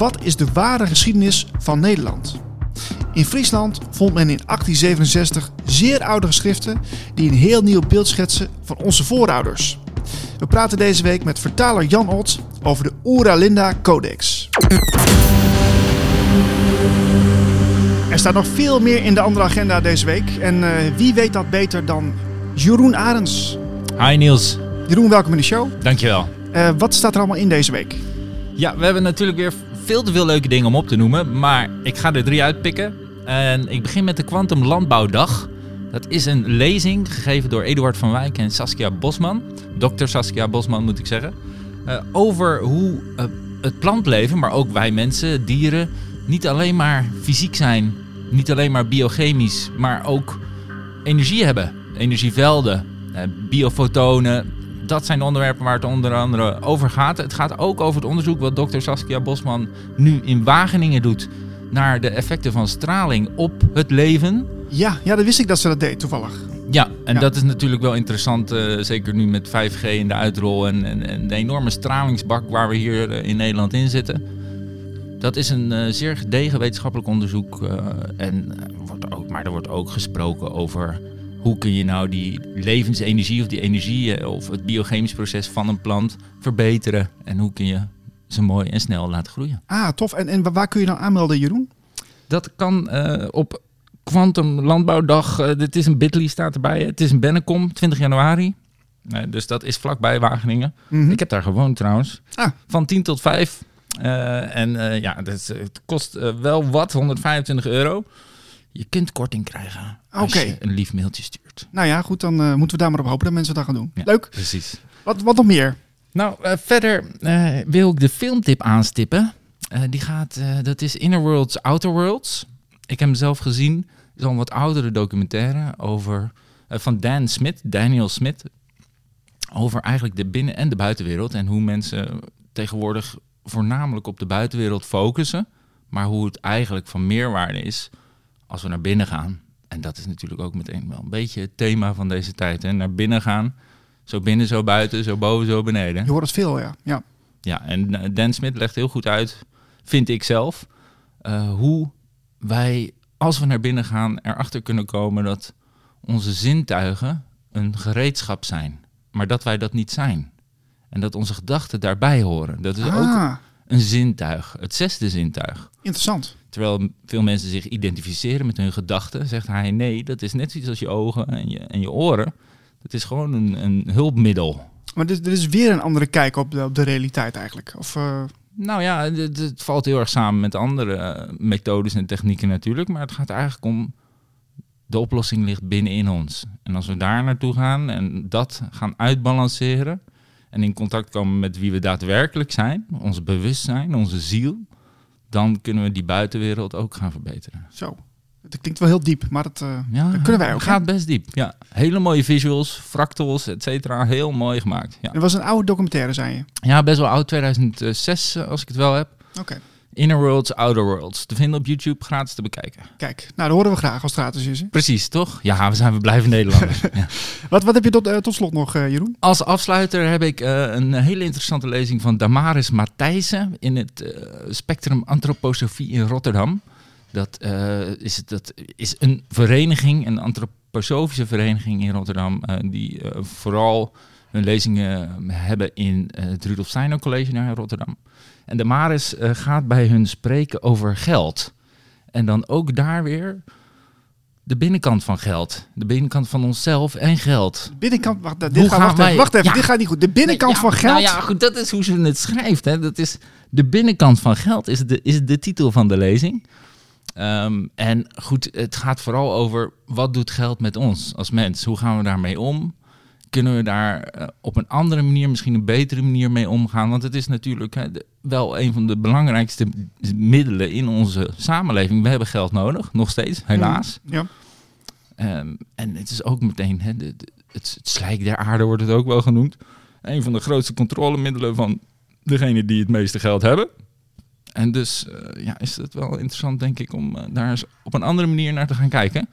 wat is de ware geschiedenis van Nederland? In Friesland vond men in 1867 zeer oude geschriften die een heel nieuw beeld schetsen van onze voorouders. We praten deze week met vertaler Jan Ott over de Oera Linda Codex. Er staat nog veel meer in de andere agenda deze week. En eh, wie weet dat beter dan Jeroen Arends. Hi Niels, Jeroen, welkom in de show. dankjewel. Eh, wat staat er allemaal in deze week? Ja, we hebben natuurlijk weer veel te veel leuke dingen om op te noemen, maar ik ga er drie uitpikken. En ik begin met de Quantum Landbouwdag. Dat is een lezing gegeven door Eduard van Wijk en Saskia Bosman. Dr. Saskia Bosman moet ik zeggen. eh, over hoe eh, het plantleven, maar ook wij mensen, dieren, niet alleen maar fysiek zijn, niet alleen maar biochemisch, maar ook energie hebben. Energievelden, eh, biofotonen. Dat zijn de onderwerpen waar het onder andere over gaat. Het gaat ook over het onderzoek wat dokter Saskia Bosman nu in Wageningen doet naar de effecten van straling op het leven. Ja, ja, dat wist ik dat ze dat deed toevallig. Ja, en Ja. dat is natuurlijk wel interessant, eh, zeker nu met 5G in de uitrol en, en, en de enorme stralingsbak waar we hier eh, in Nederland in zitten. Dat is een eh, zeer gedegen wetenschappelijk onderzoek. eh, en, wordt ook, maar er wordt ook gesproken over hoe kun je nou die levensenergie of die energie eh, of het biochemisch proces van een plant verbeteren. En hoe kun je ze mooi en snel laten groeien. Ah, tof. En, en waar kun je nou aanmelden, Jeroen? Dat kan eh, op Quantum Landbouwdag. eh, dit is een bit.ly staat erbij. Het is een Bennekom, 20 januari. Dus dat is vlakbij Wageningen. Mhm. Ik heb daar gewoond trouwens. Ah. Van 10 tot 5. Eh, en eh, ja, dat het kost wel wat, 125 euro. Je kunt korting krijgen als je een lief mailtje stuurt. Nou ja, goed, dan eh, moeten we daar maar op hopen dat mensen dat gaan doen. Ja. Leuk. Precies. Wat, wat nog meer? Nou, eh, verder eh, wil ik de filmtip aanstippen. Die gaat, dat is Inner Worlds, Outer Worlds. Ik heb hem zelf gezien. Het is al een wat oudere documentaire over, van Dan Smith, Daniel Smith. Over eigenlijk de binnen- en de buitenwereld. En hoe mensen tegenwoordig voornamelijk op de buitenwereld focussen. Maar hoe het eigenlijk van meerwaarde is als we naar binnen gaan. En dat is natuurlijk ook meteen wel een beetje het thema van deze tijd. Hè? Naar binnen gaan. Zo binnen, zo buiten, zo boven, zo beneden. Je hoort het veel, ja. ja. Ja, en eh, Dan Smit legt heel goed uit, vind ik zelf, eh, hoe wij, als we naar binnen gaan, erachter kunnen komen dat onze zintuigen een gereedschap zijn. Maar dat wij dat niet zijn. En dat onze gedachten daarbij horen. Dat is ook Ah, een zintuig, het zesde zintuig. interessant. Terwijl veel mensen zich identificeren met hun gedachten, zegt hij nee, dat is net zoiets als je ogen en je, en je oren. Het is gewoon een, een hulpmiddel. Maar dit, dit is weer een andere kijk op de, op de realiteit eigenlijk. Of, eh, Nou ja, het, het valt heel erg samen met andere eh, methodes en technieken natuurlijk. Maar het gaat eigenlijk om. De oplossing ligt binnenin ons. En als we daar naartoe gaan en dat gaan uitbalanceren. En in contact komen met wie we daadwerkelijk zijn, ons bewustzijn, onze ziel. Dan kunnen we die buitenwereld ook gaan verbeteren. zo. Het klinkt wel heel diep, maar dat, eh, Ja, dat kunnen wij ook. Het gaat best diep. Ja, hele mooie visuals, fractals, et cetera. Heel mooi gemaakt. Ja. Het was een oude documentaire, zei je. ja, best wel oud, 2006 eh, als ik het wel heb. Oké. Inner Worlds, Outer Worlds. Te vinden op YouTube, gratis te bekijken. Kijk, nou, dat horen we graag als het gratis is. Hè? Precies, toch? Ja, we zijn we blijven Nederlanders. ja. Wat, wat heb je tot, eh, tot slot nog, eh, Jeroen? Als afsluiter heb ik eh, een hele interessante lezing van Damaris Matthijssen in het Spectrum Antroposofie in Rotterdam. Dat, is, het- dat is een vereniging, een antroposofische vereniging in Rotterdam, die vooral hun lezingen hebben in het Rudolf Steiner College naar Rotterdam. En Damaris eh, gaat bij hun spreken over geld. En dan ook daar weer de binnenkant van geld. De binnenkant van onszelf en geld. Binnenkant, wacht, dit Hoe gaat, gaan wacht, even, wacht even, Ja. dit gaat niet goed. De binnenkant Nee, van ja, geld. Nou ja, goed, dat is hoe ze het schrijft. Hè. Dat is de binnenkant van geld is de, is de titel van de lezing. Ehm, en goed, het gaat vooral over wat doet geld met ons als mens? Hoe gaan we daarmee om? Kunnen we daar eh, op een andere manier, misschien een betere manier mee omgaan? Want het is natuurlijk de- wel een van de belangrijkste middelen in onze samenleving. We hebben geld nodig, nog steeds, helaas. Ja. Ehm, en het is ook meteen, de, de- het, het slijk der aarde wordt het ook wel genoemd. Een van de grootste controlemiddelen van degene die het meeste geld hebben. En dus eh, ja, is het wel interessant, denk ik, om eh, daar eens op een andere manier naar te gaan kijken.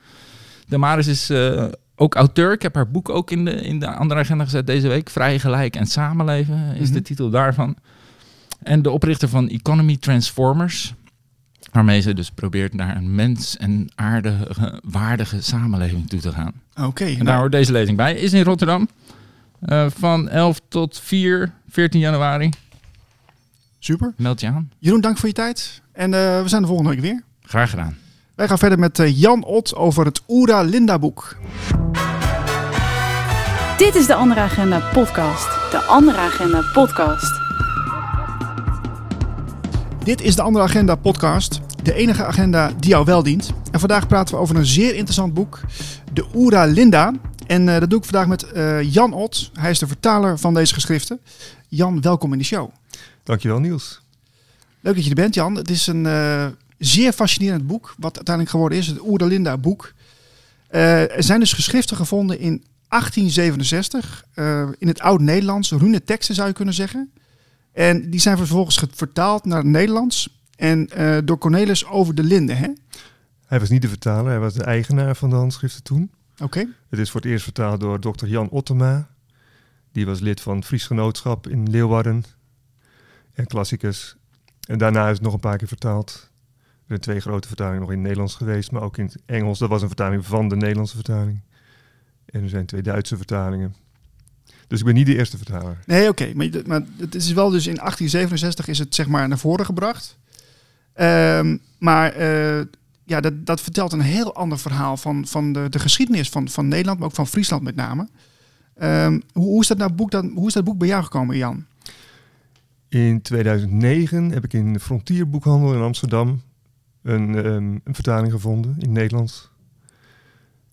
Damaris is eh, ook auteur. Ik heb haar boek ook in de, in de andere agenda gezet deze week. Vrij, gelijk en samenleven is Mhm. de titel daarvan. En de oprichter van Economy Transformers. Waarmee ze dus probeert naar een mens- en aardige, waardige samenleving toe te gaan. Oké, En nou, daar hoort deze lezing bij. Is in Rotterdam. eh, van 11 tot 4, 14 januari. super. Meld je aan. Jeroen, dank voor je tijd. En eh, we zijn de volgende week weer. Graag gedaan. Wij gaan verder met eh, Jan Ot over het Oera Linda boek. Dit is de Andere Agenda podcast. De Andere Agenda podcast. Dit is de Andere Agenda podcast. De enige agenda die jou wel dient. En vandaag praten we over een zeer interessant boek. De Oera Linda. En eh, dat doe ik vandaag met eh, Jan Ot. Hij is de vertaler van deze geschriften. Jan, welkom in de show. Dankjewel Niels. Leuk dat je er bent, Jan. Het is een eh, zeer fascinerend boek, wat uiteindelijk geworden is, het Oera Linda boek. Eh, er zijn dus geschriften gevonden in 1867, eh, in het Oud-Nederlands, rune teksten zou je kunnen zeggen. En die zijn vervolgens ge- vertaald naar het Nederlands en eh, door Cornelis over de Linde. hè? Hij was niet de vertaler, hij was de eigenaar van de handschriften toen. Oké, Het is voor het eerst vertaald door dokter Jan Ottema. Die was lid van het Fries Genootschap in Leeuwarden en klassicus. En daarna is het nog een paar keer vertaald. Er zijn twee grote vertalingen nog in het Nederlands geweest, maar ook in het Engels. Dat was een vertaling van de Nederlandse vertaling. En er zijn twee Duitse vertalingen. Dus ik ben niet de eerste vertaler. nee oké, maar, maar het is wel dus in 1867 is het zeg maar naar voren gebracht. Ehm, maar eh, ja, dat, dat vertelt een heel ander verhaal van, van de, de geschiedenis van, van Nederland, maar ook van Friesland met name. Ehm, hoe, hoe, is dat nou boek dan, hoe is dat boek bij jou gekomen, Jan? In 2009 heb ik in de Frontierboekhandel in Amsterdam een, ehm, een vertaling gevonden in Nederlands.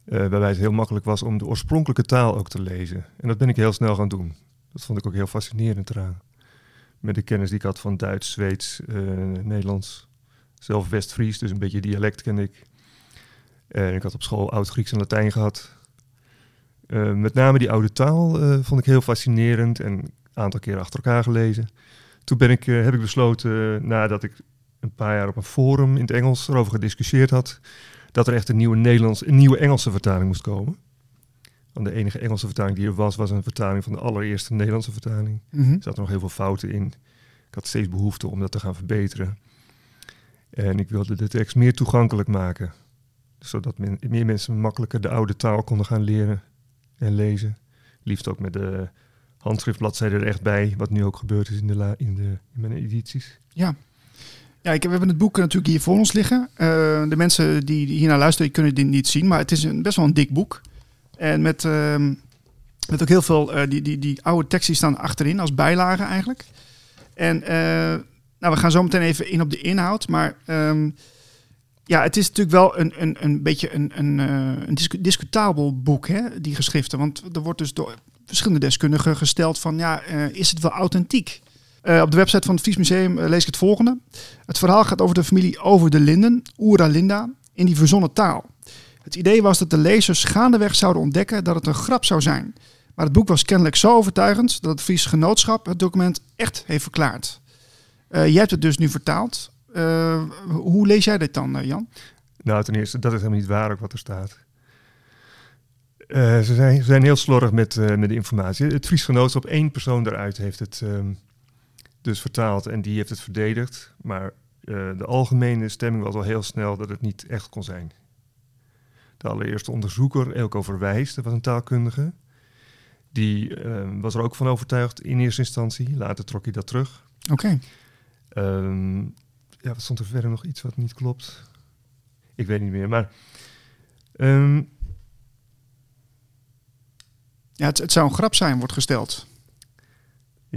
Eh, waarbij het heel makkelijk was om de oorspronkelijke taal ook te lezen. En dat ben ik heel snel gaan doen. Dat vond ik ook heel fascinerend eraan. Met de kennis die ik had van Duits, Zweeds, eh, Nederlands. Zelf West-Fries, dus een beetje dialect ken ik. En ik had op school Oud-Grieks en Latijn gehad. Eh, met name die oude taal eh, vond ik heel fascinerend en een aantal keer achter elkaar gelezen. Toen ben ik, eh, heb ik besloten, eh, nadat ik een paar jaar op een forum in het Engels erover gediscussieerd had, dat er echt een nieuwe, Nederlands, een nieuwe Engelse vertaling moest komen. Want de enige Engelse vertaling die er was, was een vertaling van de allereerste Nederlandse vertaling. Mhm. Er zaten nog heel veel fouten in. Ik had steeds behoefte om dat te gaan verbeteren. En ik wilde de tekst meer toegankelijk maken. Zodat men, meer mensen makkelijker de oude taal konden gaan leren en lezen. Liefst ook met de handschriftbladzijde er echt bij. Wat nu ook gebeurd is in, de la, in, de, in mijn edities. Ja. Ja, ik, we hebben het boek natuurlijk hier voor ons liggen. Eh, de mensen die hiernaar luisteren, die kunnen dit niet zien, maar het is een, best wel een dik boek. En met, ehm, met ook heel veel, eh, die, die, die oude teksten die staan achterin als bijlagen eigenlijk. En eh, nou, we gaan zo meteen even in op de inhoud, maar ehm, ja, het is natuurlijk wel een, een, een beetje een, een, een discu- discutabel boek, hè, die geschriften. Want er wordt dus door verschillende deskundigen gesteld van, ja, is het wel authentiek? Eh, op de website van het Fries Museum eh, lees ik het volgende. Het verhaal gaat over de familie Over de Linden, Oera Linda, in die verzonnen taal. Het idee was dat de lezers gaandeweg zouden ontdekken dat het een grap zou zijn. Maar het boek was kennelijk zo overtuigend dat het Fries Genootschap het document echt heeft verklaard. Eh, jij hebt het dus nu vertaald. Hoe lees jij dit dan, Jan? Nou, ten eerste, dat is helemaal niet waar ook wat er staat. Eh, ze, zijn, ze zijn heel slordig met, met de informatie. Het Fries Genootschap, één persoon eruit heeft het ehm, dus vertaald en die heeft het verdedigd. Maar eh, de algemene stemming was al heel snel dat het niet echt kon zijn. De allereerste onderzoeker, Elko Verwijs, dat was een taalkundige. Die ehm, was er ook van overtuigd in eerste instantie. Later trok hij dat terug. Oké. Ehm, ja, wat stond er verder nog iets wat niet klopt? Ik weet niet meer, maar... ehm, Ja, het, het zou een grap zijn, wordt gesteld.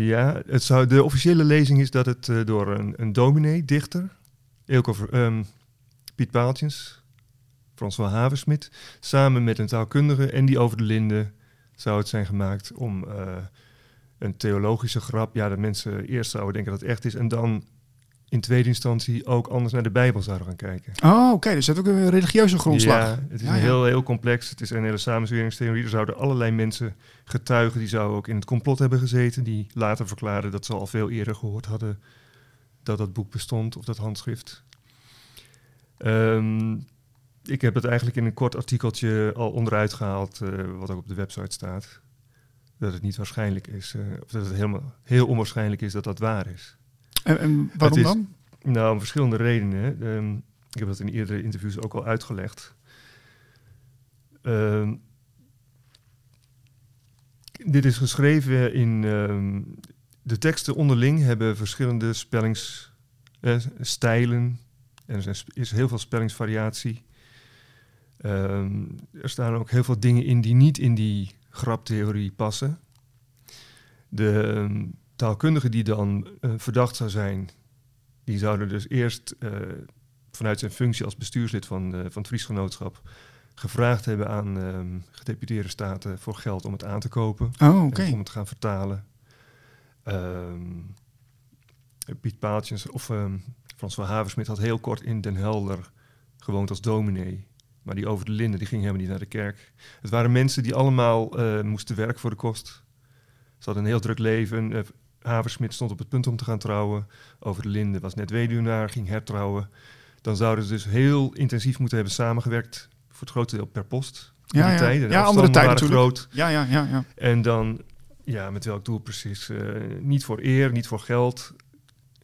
Ja, het zou, de officiële lezing is dat het eh, door een, een dominee, dichter, Eelco, ehm, Piet Paaltjens, François Haversmit, samen met een taalkundige en die over de linde zou het zijn gemaakt om eh, een theologische grap, ja, dat mensen eerst zouden denken dat het echt is en dan in tweede instantie ook anders naar de Bijbel zouden gaan kijken. Oh, oké. dus het heeft ook een religieuze grondslag. Ja, het is Ja, een ja. Heel, heel complex. Het is een hele samenzweringstheorie. Er zouden allerlei mensen getuigen die zouden ook in het complot hebben gezeten. Die later verklaarden dat ze al veel eerder gehoord hadden dat dat boek bestond of dat handschrift. Ehm, ik heb het eigenlijk in een kort artikeltje al onderuit gehaald, eh, wat ook op de website staat. Dat het niet waarschijnlijk is, eh, of dat het helemaal heel onwaarschijnlijk is dat dat waar is. En, en waarom is- dan? Nou, om verschillende redenen. Ehm, ik heb dat in eerdere interviews ook al uitgelegd. Ehm, dit is geschreven in... ehm, de teksten onderling hebben verschillende spellingsstijlen. en er is heel veel spellingsvariatie. Er staan ook heel veel dingen in die niet in die graptheorie passen. De taalkundige die dan eh, verdacht zou zijn, die zouden dus eerst eh, vanuit zijn functie als bestuurslid van, van het Friesgenootschap gevraagd hebben aan ehm, gedeputeerde staten voor geld om het aan te kopen. Oh, en om het te gaan vertalen. Ehm, Piet Paaltjes of Frans van Haversmit had heel kort in Den Helder gewoond als dominee. Maar die over de Linden, die ging helemaal niet naar de kerk. Het waren mensen die allemaal eh, moesten werken voor de kost. Ze hadden een heel druk leven. Haversmit stond op het punt om te gaan trouwen. Over de Linden was net weduwnaar, ging hertrouwen. Dan zouden ze dus heel intensief moeten hebben samengewerkt. Voor het grote deel per post. Ja, die ja. tijden. De Ja, andere tijden waren natuurlijk. groot. Ja, ja, ja, ja. En dan, ja, met welk doel precies? Eh, niet voor eer, niet voor geld.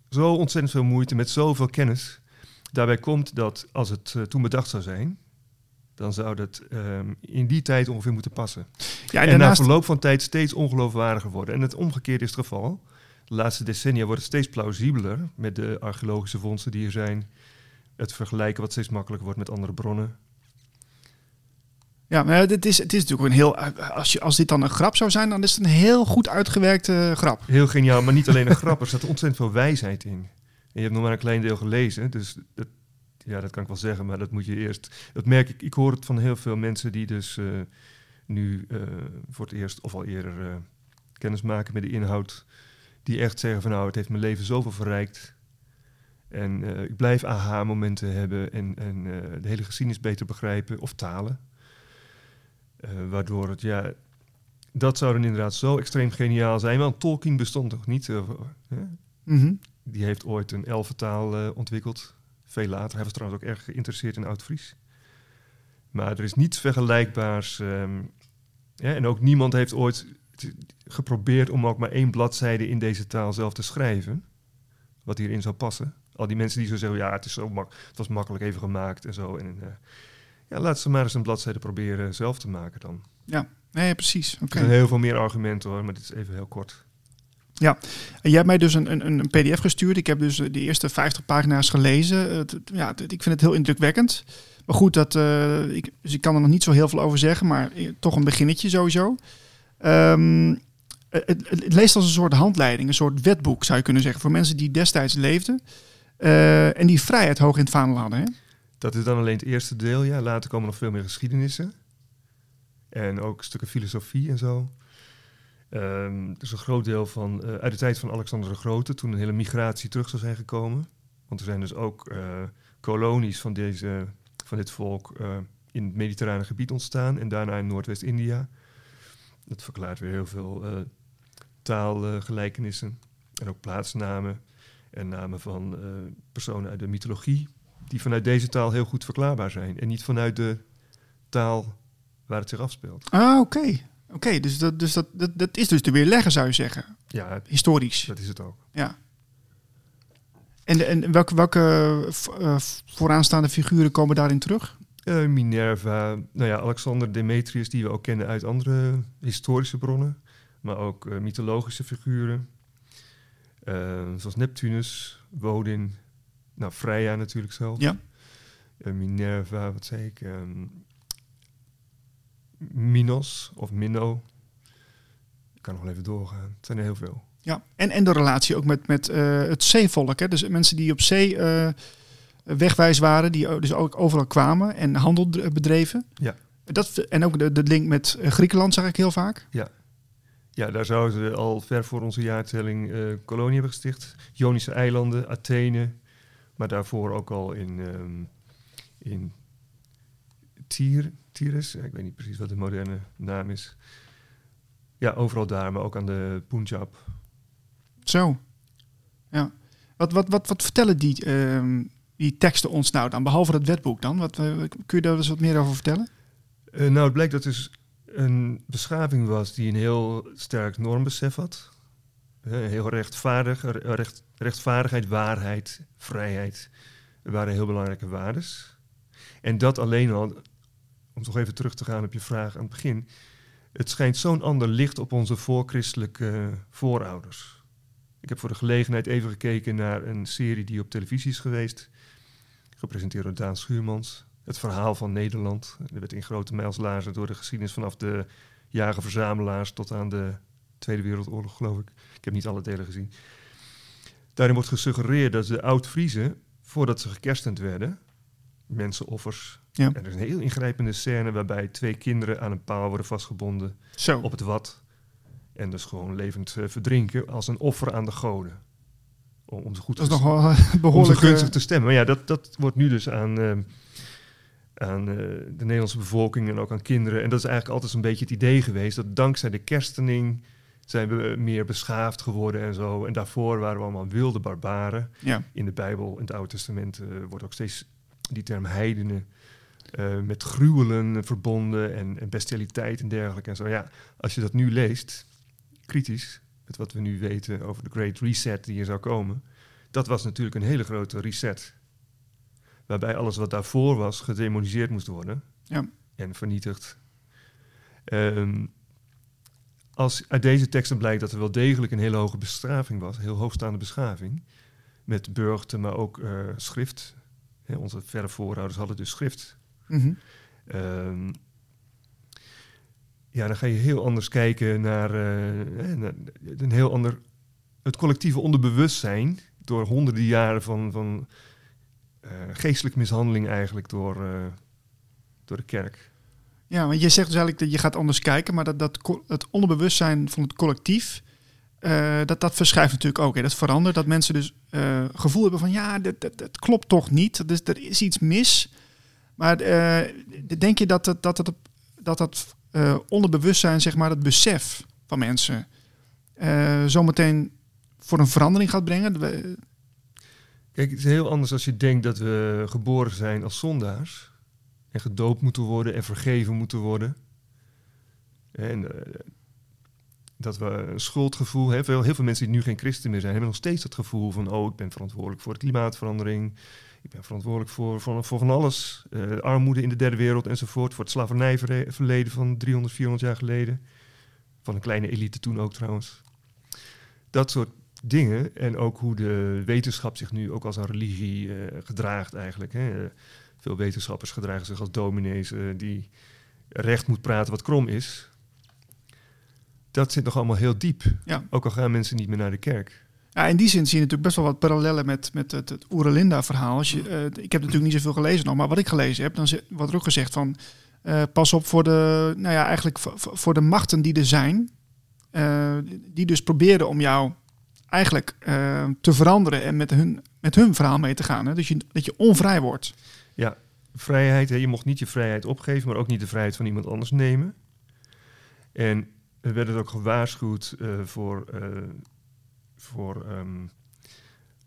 Zo ontzettend veel moeite met zoveel kennis. Daarbij komt dat als het eh, toen bedacht zou zijn, dan zou dat ehm, in die tijd ongeveer moeten passen. ja en en na verloop van tijd steeds ongeloofwaardiger worden. En het omgekeerde is het geval. De laatste decennia wordt het steeds plausibeler met de archeologische vondsten die er zijn. Het vergelijken wat steeds makkelijker wordt met andere bronnen. ja, maar het is, het is natuurlijk een heel... Als, je, als dit dan een grap zou zijn, dan is het een heel goed uitgewerkte grap. Heel geniaal, maar niet alleen een grap. Er zat ontzettend veel wijsheid in. En je hebt nog maar een klein deel gelezen. Dus dat, ja, dat kan ik wel zeggen, maar dat moet je eerst... Dat merk ik, ik hoor het van heel veel mensen die dus eh, nu eh, voor het eerst of al eerder eh, kennis maken met de inhoud. Die echt zeggen van nou, het heeft mijn leven zoveel verrijkt. En ik blijf aha-momenten hebben en, en de hele geschiedenis beter begrijpen. Of talen. Waardoor het, ja, dat zou dan inderdaad zo extreem geniaal zijn. Want Tolkien bestond nog niet. Mhm. Die heeft ooit een elfentaal ontwikkeld. Veel later. Hij was trouwens ook erg geïnteresseerd in Oud-Fries. Maar er is niets vergelijkbaars. ehm, ja, en ook niemand heeft ooit geprobeerd om ook maar één bladzijde in deze taal zelf te schrijven. Wat hierin zou passen. Al die mensen die zo zeggen, ja, het, is zo mak het was makkelijk even gemaakt en zo. En, eh, ja, laat ze maar eens een bladzijde proberen zelf te maken dan. Nee, precies. Oké. Er zijn heel veel meer argumenten hoor, maar dit is even heel kort. En jij hebt mij dus een, een, een pdf gestuurd. Ik heb dus de eerste 50 pagina's gelezen. Het- ja, ik vind het heel indrukwekkend. Maar goed, dat, eh, ik, dus ik kan er nog niet zo heel veel over zeggen. Maar eh, toch een beginnetje sowieso. Ehm, het, leest als een soort handleiding. Een soort wetboek zou je kunnen zeggen. Voor mensen die destijds leefden. eh, en die vrijheid hoog in het vaandel hadden. Hè? Dat is dan alleen het eerste deel. Ja, later komen nog veel meer geschiedenissen. En ook stukken filosofie en zo. Ehm dus een groot deel van, eh, uit de tijd van Alexander de Grote, toen een hele migratie terug zou zijn gekomen. Want er zijn dus ook eh, kolonies van, deze, van dit volk eh, in het mediterrane gebied ontstaan en daarna in Noordwest-India. Dat verklaart weer heel veel taalgelijkenissen en ook plaatsnamen en namen van personen uit de mythologie die vanuit deze taal heel goed verklaarbaar zijn. En niet vanuit de taal waar het zich afspeelt. Ah, oké. Oké, dus, dat, dus dat, dat, dat is dus te weerleggen, zou je zeggen. Ja, Historisch. dat is het ook. Ja. En, en welke, welke v- eh, vooraanstaande figuren komen daarin terug? Eh, Minerva, nou ja, Alexander Demetrius, die we ook kennen uit andere historische bronnen. Maar ook eh, mythologische figuren. Eh, zoals Neptunus, Wodin, nou Freya natuurlijk zelf. Ja. Eh, Minerva, wat zei ik? Ehm, Minos of Minno. Ik kan nog wel even doorgaan. Het zijn er heel veel. Ja. En, en de relatie ook met, met eh, het zeevolk. Hè? Dus mensen die op zee eh, wegwijs waren, die dus ook overal kwamen en handel bedreven. Ja. Dat, en ook de, de link met eh, Griekenland zag ik heel vaak. Ja, daar zouden ze al ver voor onze jaartelling eh kolonie hebben gesticht. Ionische eilanden, Athene, maar daarvoor ook al in, ehm in Tyr, Ik weet niet precies wat de moderne naam is. Ja, overal daar, maar ook aan de Punjab. Zo. Ja. Wat, wat, wat, wat vertellen die, ehm, die teksten ons nou dan? Behalve het wetboek dan? Wat, eh, kun je daar eens wat meer over vertellen? Eh, nou, het blijkt dat dus een beschaving was die een heel sterk normbesef had. Heel rechtvaardig, re- recht, rechtvaardigheid, waarheid, vrijheid waren heel belangrijke waardes. En dat alleen al, om toch even terug te gaan op je vraag aan het begin. Het schijnt zo'n ander licht op onze voorchristelijke voorouders. Ik heb voor de gelegenheid even gekeken naar een serie die op televisie is geweest. Gepresenteerd door Daan Schuurmans. Het verhaal van Nederland. Er werd in grote mijlslaarzen door de geschiedenis vanaf de jager-verzamelaars tot aan de Tweede Wereldoorlog, geloof ik. Ik heb niet alle delen gezien. Daarin wordt gesuggereerd dat de oud-Friezen, voordat ze gekerstend werden, mensenoffers. Ja. En er is een heel ingrijpende scène waarbij twee kinderen aan een paal worden vastgebonden Zo. op het wat. En dus gewoon levend eh, verdrinken als een offer aan de goden. Om, om ze goed Dat is eh, behoorlijk... gunstig eh, te stemmen. Maar ja, dat, dat wordt nu dus aan, aan de Nederlandse bevolking en ook aan kinderen. En dat is eigenlijk altijd zo'n beetje het idee geweest dat dankzij de kerstening zijn we meer beschaafd geworden en zo. En daarvoor waren we allemaal wilde barbaren. ja. In de Bijbel, in het Oude Testament, wordt ook steeds die term heidenen eh, met gruwelen verbonden en, en bestialiteit en dergelijke. En zo. Ja, als je dat nu leest, kritisch, met wat we nu weten over de Great Reset die er zou komen, dat was natuurlijk een hele grote reset. Waarbij alles wat daarvoor was gedemoniseerd moest worden Ja. en vernietigd. Ehm, als uit deze teksten blijkt dat er wel degelijk een hele hoge bestrafing was, heel hoogstaande beschaving, met burchten, maar ook eh, schrift. Hè, onze verre voorouders hadden dus schrift. Mhm. Ehm, ja, dan ga je heel anders kijken naar, eh, naar een heel ander, het collectieve onderbewustzijn door honderden jaren van, van eh, geestelijke mishandeling eigenlijk door, eh, door de kerk. Ja, want je zegt dus eigenlijk dat je gaat anders kijken, maar dat, dat het onderbewustzijn van het collectief, eh, dat, dat verschuift natuurlijk ook. Hè. Dat verandert, dat mensen dus eh, gevoel hebben van ja, dat, dat, dat klopt toch niet, dus er is iets mis. Maar eh, denk je dat dat het, dat, dat eh, onderbewustzijn, zeg maar, het besef van mensen, zometeen voor een verandering gaat brengen? Kijk, het is heel anders als je denkt dat we geboren zijn als zondaars. En gedoopt moeten worden en vergeven moeten worden. En dat we een schuldgevoel hebben. Heel, heel veel mensen die nu geen christen meer zijn, hebben nog steeds het gevoel van... oh, ik ben verantwoordelijk voor de klimaatverandering. Ik ben verantwoordelijk voor, voor, voor van alles. Eh, armoede in de derde wereld enzovoort. Voor het slavernijverleden van 300, 400 jaar geleden. Van een kleine elite toen ook trouwens. Dat soort dingen. En ook hoe de wetenschap zich nu ook als een religie eh, gedraagt eigenlijk. Hè. Veel wetenschappers gedragen zich als dominees eh, die recht moet praten wat krom is. Dat zit nog allemaal heel diep. Ja. Ook al gaan mensen niet meer naar de kerk. Ja, in die zin zie je natuurlijk best wel wat parallellen met, met het, het Oerelinda-verhaal. Als je, eh, ik heb natuurlijk niet zoveel gelezen nog, maar wat ik gelezen heb, dan wordt er ook gezegd van... eh, pas op voor de, nou ja, eigenlijk voor, de machten die er zijn. eh, die dus proberen om jou eigenlijk te veranderen en met hun, met hun verhaal mee te gaan. Hè? Dus je, dat je onvrij wordt. Ja, vrijheid. Hè, je mocht niet je vrijheid opgeven, maar ook niet de vrijheid van iemand anders nemen. En er werd ook gewaarschuwd eh, voor, eh, voor ehm,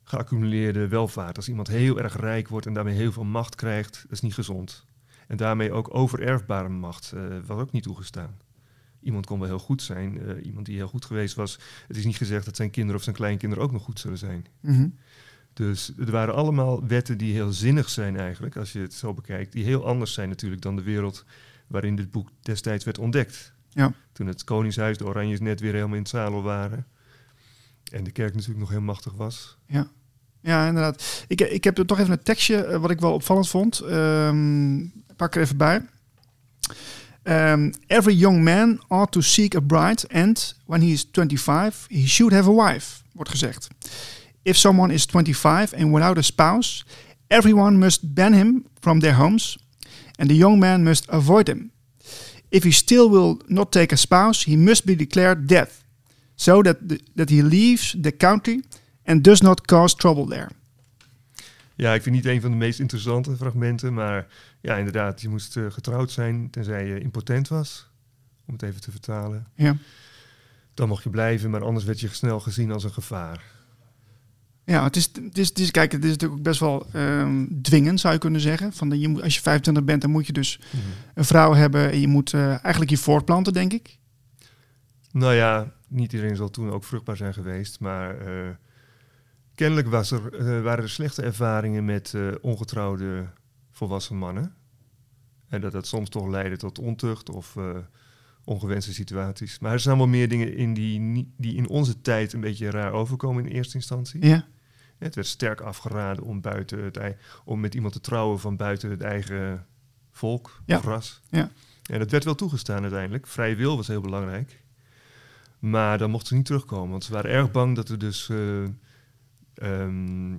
geaccumuleerde welvaart. Als iemand heel erg rijk wordt en daarmee heel veel macht krijgt, dat is niet gezond. En daarmee ook overerfbare macht eh, was ook niet toegestaan. Iemand kon wel heel goed zijn, iemand die heel goed geweest was. Het is niet gezegd dat zijn kinderen of zijn kleinkinderen ook nog goed zullen zijn. Mhm. Dus er waren allemaal wetten die heel zinnig zijn eigenlijk, als je het zo bekijkt. Die heel anders zijn natuurlijk dan de wereld waarin dit boek destijds werd ontdekt. Ja. Toen het Koningshuis, de Oranjes net weer helemaal in het zadel waren. En de kerk natuurlijk nog heel machtig was. Ja, inderdaad. Ik, ik heb toch even een tekstje eh, wat ik wel opvallend vond. Ehm, pak er even bij. Ehm, every young man ought to seek a bride and when he is 25, he should have a wife, wordt gezegd. If someone is 25 and without a spouse, everyone must ban him from their homes and the young man must avoid him. If he still will not take a spouse, he must be declared dead, so that, the, that he leaves the country and does not cause trouble there. Ja, ik vind niet een van de meest interessante fragmenten, maar ja, inderdaad, je moest eh, getrouwd zijn tenzij je impotent was, om het even te vertalen. Ja. Dan mocht je blijven, maar anders werd je snel gezien als een gevaar. Ja, het is, het is, het is, kijk, het is natuurlijk best wel ehm, dwingend, zou je kunnen zeggen. Van de, je moet, als je 25 bent, dan moet je dus een vrouw hebben en je moet eh, eigenlijk je voortplanten, denk ik. Nou ja, niet iedereen zal toen ook vruchtbaar zijn geweest, maar eh, kennelijk was er, eh, waren er slechte ervaringen met ongetrouwde volwassen mannen. En dat dat soms toch leidde tot ontucht of ongewenste situaties. Maar er zijn wel meer dingen in die, die in onze tijd een beetje raar overkomen in eerste instantie. Ja. Het werd sterk afgeraden om, buiten het, om met iemand te trouwen van buiten het eigen volk Ja. of ras. Ja. En dat werd wel toegestaan uiteindelijk. Vrije wil was heel belangrijk. Maar dan mochten ze niet terugkomen, want ze waren erg bang dat er dus eh, ehm,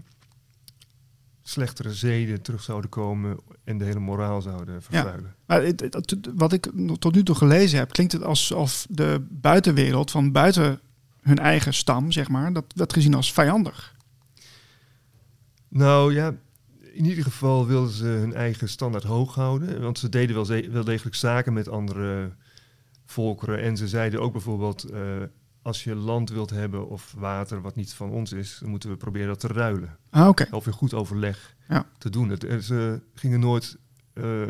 slechtere zeden terug zouden komen en de hele moraal zouden vervuilen. Maar het- het- het- wat ik tot nu toe gelezen heb, klinkt het alsof de buitenwereld van buiten hun eigen stam, zeg maar, dat werd gezien als vijandig. Nou ja, in ieder geval wilden ze hun eigen standaard hoog houden. Want ze deden wel, ze- wel degelijk zaken met andere volkeren. En ze zeiden ook bijvoorbeeld, eh, als je land wilt hebben of water wat niet van ons is, dan moeten we proberen dat te ruilen. Ah. Of in goed overleg Ja. te doen. Het, eh, ze gingen nooit eh,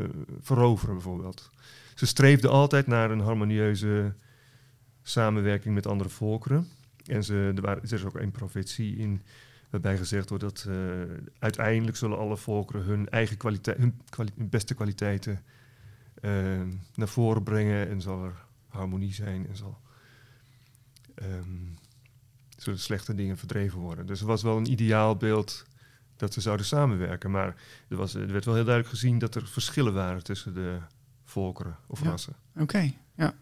veroveren bijvoorbeeld. Ze streefden altijd naar een harmonieuze samenwerking met andere volkeren. En ze, er, waren, er is ook een profetie in waarbij gezegd wordt dat eh, uiteindelijk zullen alle volkeren hun eigen kwaliteit, hun, kwali- hun beste kwaliteiten eh, naar voren brengen en zal er harmonie zijn en zal ehm, zullen slechte dingen verdreven worden. Dus er was wel een ideaalbeeld dat ze zouden samenwerken, maar er, was, er werd wel heel duidelijk gezien dat er verschillen waren tussen de volkeren of Ja. rassen. Oké, ja.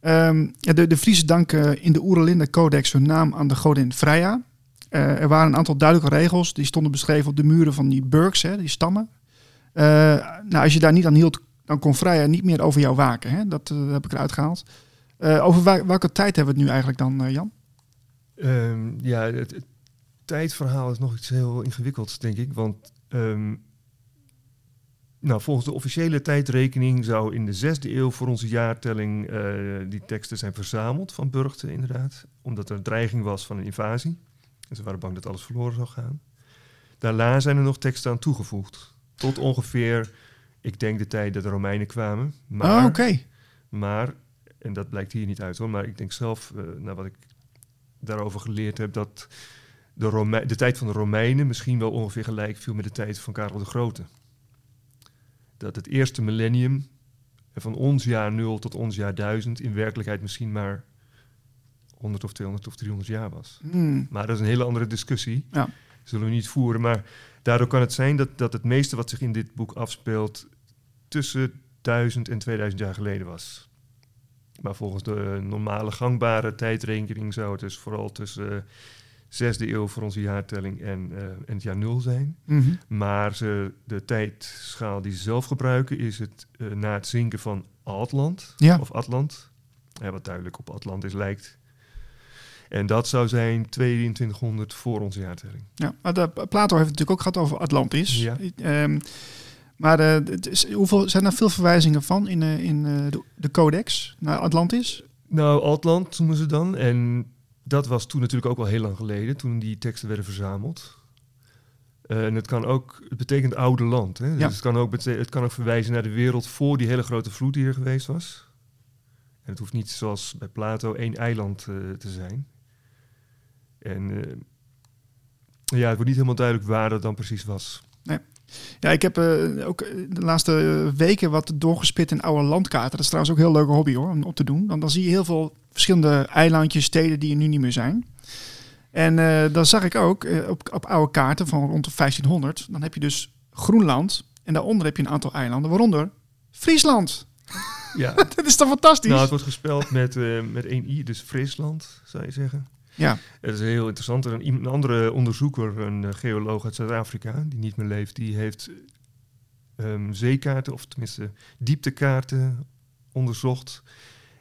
Ehm, ja, de, de Friese danken in de Oerlinde Codex hun naam aan de godin Freya. Eh, er waren een aantal duidelijke regels, die stonden beschreven op de muren van die burgs, hè, die stammen. Eh, nou, als je daar niet aan hield, dan kon Freya niet meer over jou waken. Hè? Dat eh, heb ik eruit gehaald. Eh, over welke tijd hebben we het nu eigenlijk dan, Jan? Ehm, ja, het, tijdverhaal is nog iets heel ingewikkelds, denk ik. Want ehm, nou, volgens de officiële tijdrekening zou in de zesde eeuw voor onze jaartelling die teksten zijn verzameld van Burgten, inderdaad. Omdat er een dreiging was van een invasie. En ze waren bang dat alles verloren zou gaan. Daarna zijn er nog teksten aan toegevoegd. Tot ongeveer, ik denk de tijd dat de Romeinen kwamen. Maar, Ah, oké. maar, en dat blijkt hier niet uit hoor, maar ik denk zelf, eh naar wat ik daarover geleerd heb, dat de, Rome- de tijd van de Romeinen misschien wel ongeveer gelijk viel met de tijd van Karel de Grote. Dat het eerste millennium, van ons jaar 0 tot ons jaar 1000, in werkelijkheid misschien maar 100 of 200 of 300 jaar was. Hmm, Maar dat is een hele andere discussie. Ja. Zullen we niet voeren. Maar daardoor kan het zijn dat, dat het meeste wat zich in dit boek afspeelt tussen 1000 en 2000 jaar geleden was. Maar volgens de normale gangbare tijdrekening zou het dus vooral tussen eh, zesde eeuw voor onze jaartelling en, eh, en het jaar nul zijn. mhm. Maar ze, de tijdschaal die ze zelf gebruiken is het eh, na het zinken van Atlant Ja. of Atlant. Ja, wat duidelijk op Atlantis lijkt. En dat zou zijn 2200 voor onze jaartelling. Ja, maar de, Plato heeft het natuurlijk ook gehad over Atlantis. Ja. Ehm, maar eh, hoeveel, zijn er veel verwijzingen van in, eh, in eh, de, de codex naar Atlantis? Nou, Atlant noemen ze dan. En dat was toen natuurlijk ook al heel lang geleden, toen die teksten werden verzameld. En het kan ook, het betekent oude land. Hè? Ja. Dus het kan, ook het kan ook verwijzen naar de wereld voor die hele grote vloed die er geweest was. En het hoeft niet zoals bij Plato één eiland te zijn. En eh, ja, het wordt niet helemaal duidelijk waar dat dan precies was. Ja, ik heb eh, ook de laatste weken wat doorgespit in oude landkaarten. Dat is trouwens ook een heel leuke hobby hoor, om op te doen. Dan, dan zie je heel veel verschillende eilandjes, steden die er nu niet meer zijn. En eh, dan zag ik ook eh, op, op oude kaarten van rond de 1500, dan heb je dus Groenland. En daaronder heb je een aantal eilanden, waaronder Friesland. Ja, Dat is toch fantastisch? nou, het wordt gespeld met, eh, met één i, dus Friesland, zou je zeggen. Ja, Het is heel interessant. Een, een andere onderzoeker, een eh, geoloog uit Zuid-Afrika, die niet meer leeft, die heeft ehm, zeekaarten, of tenminste dieptekaarten onderzocht.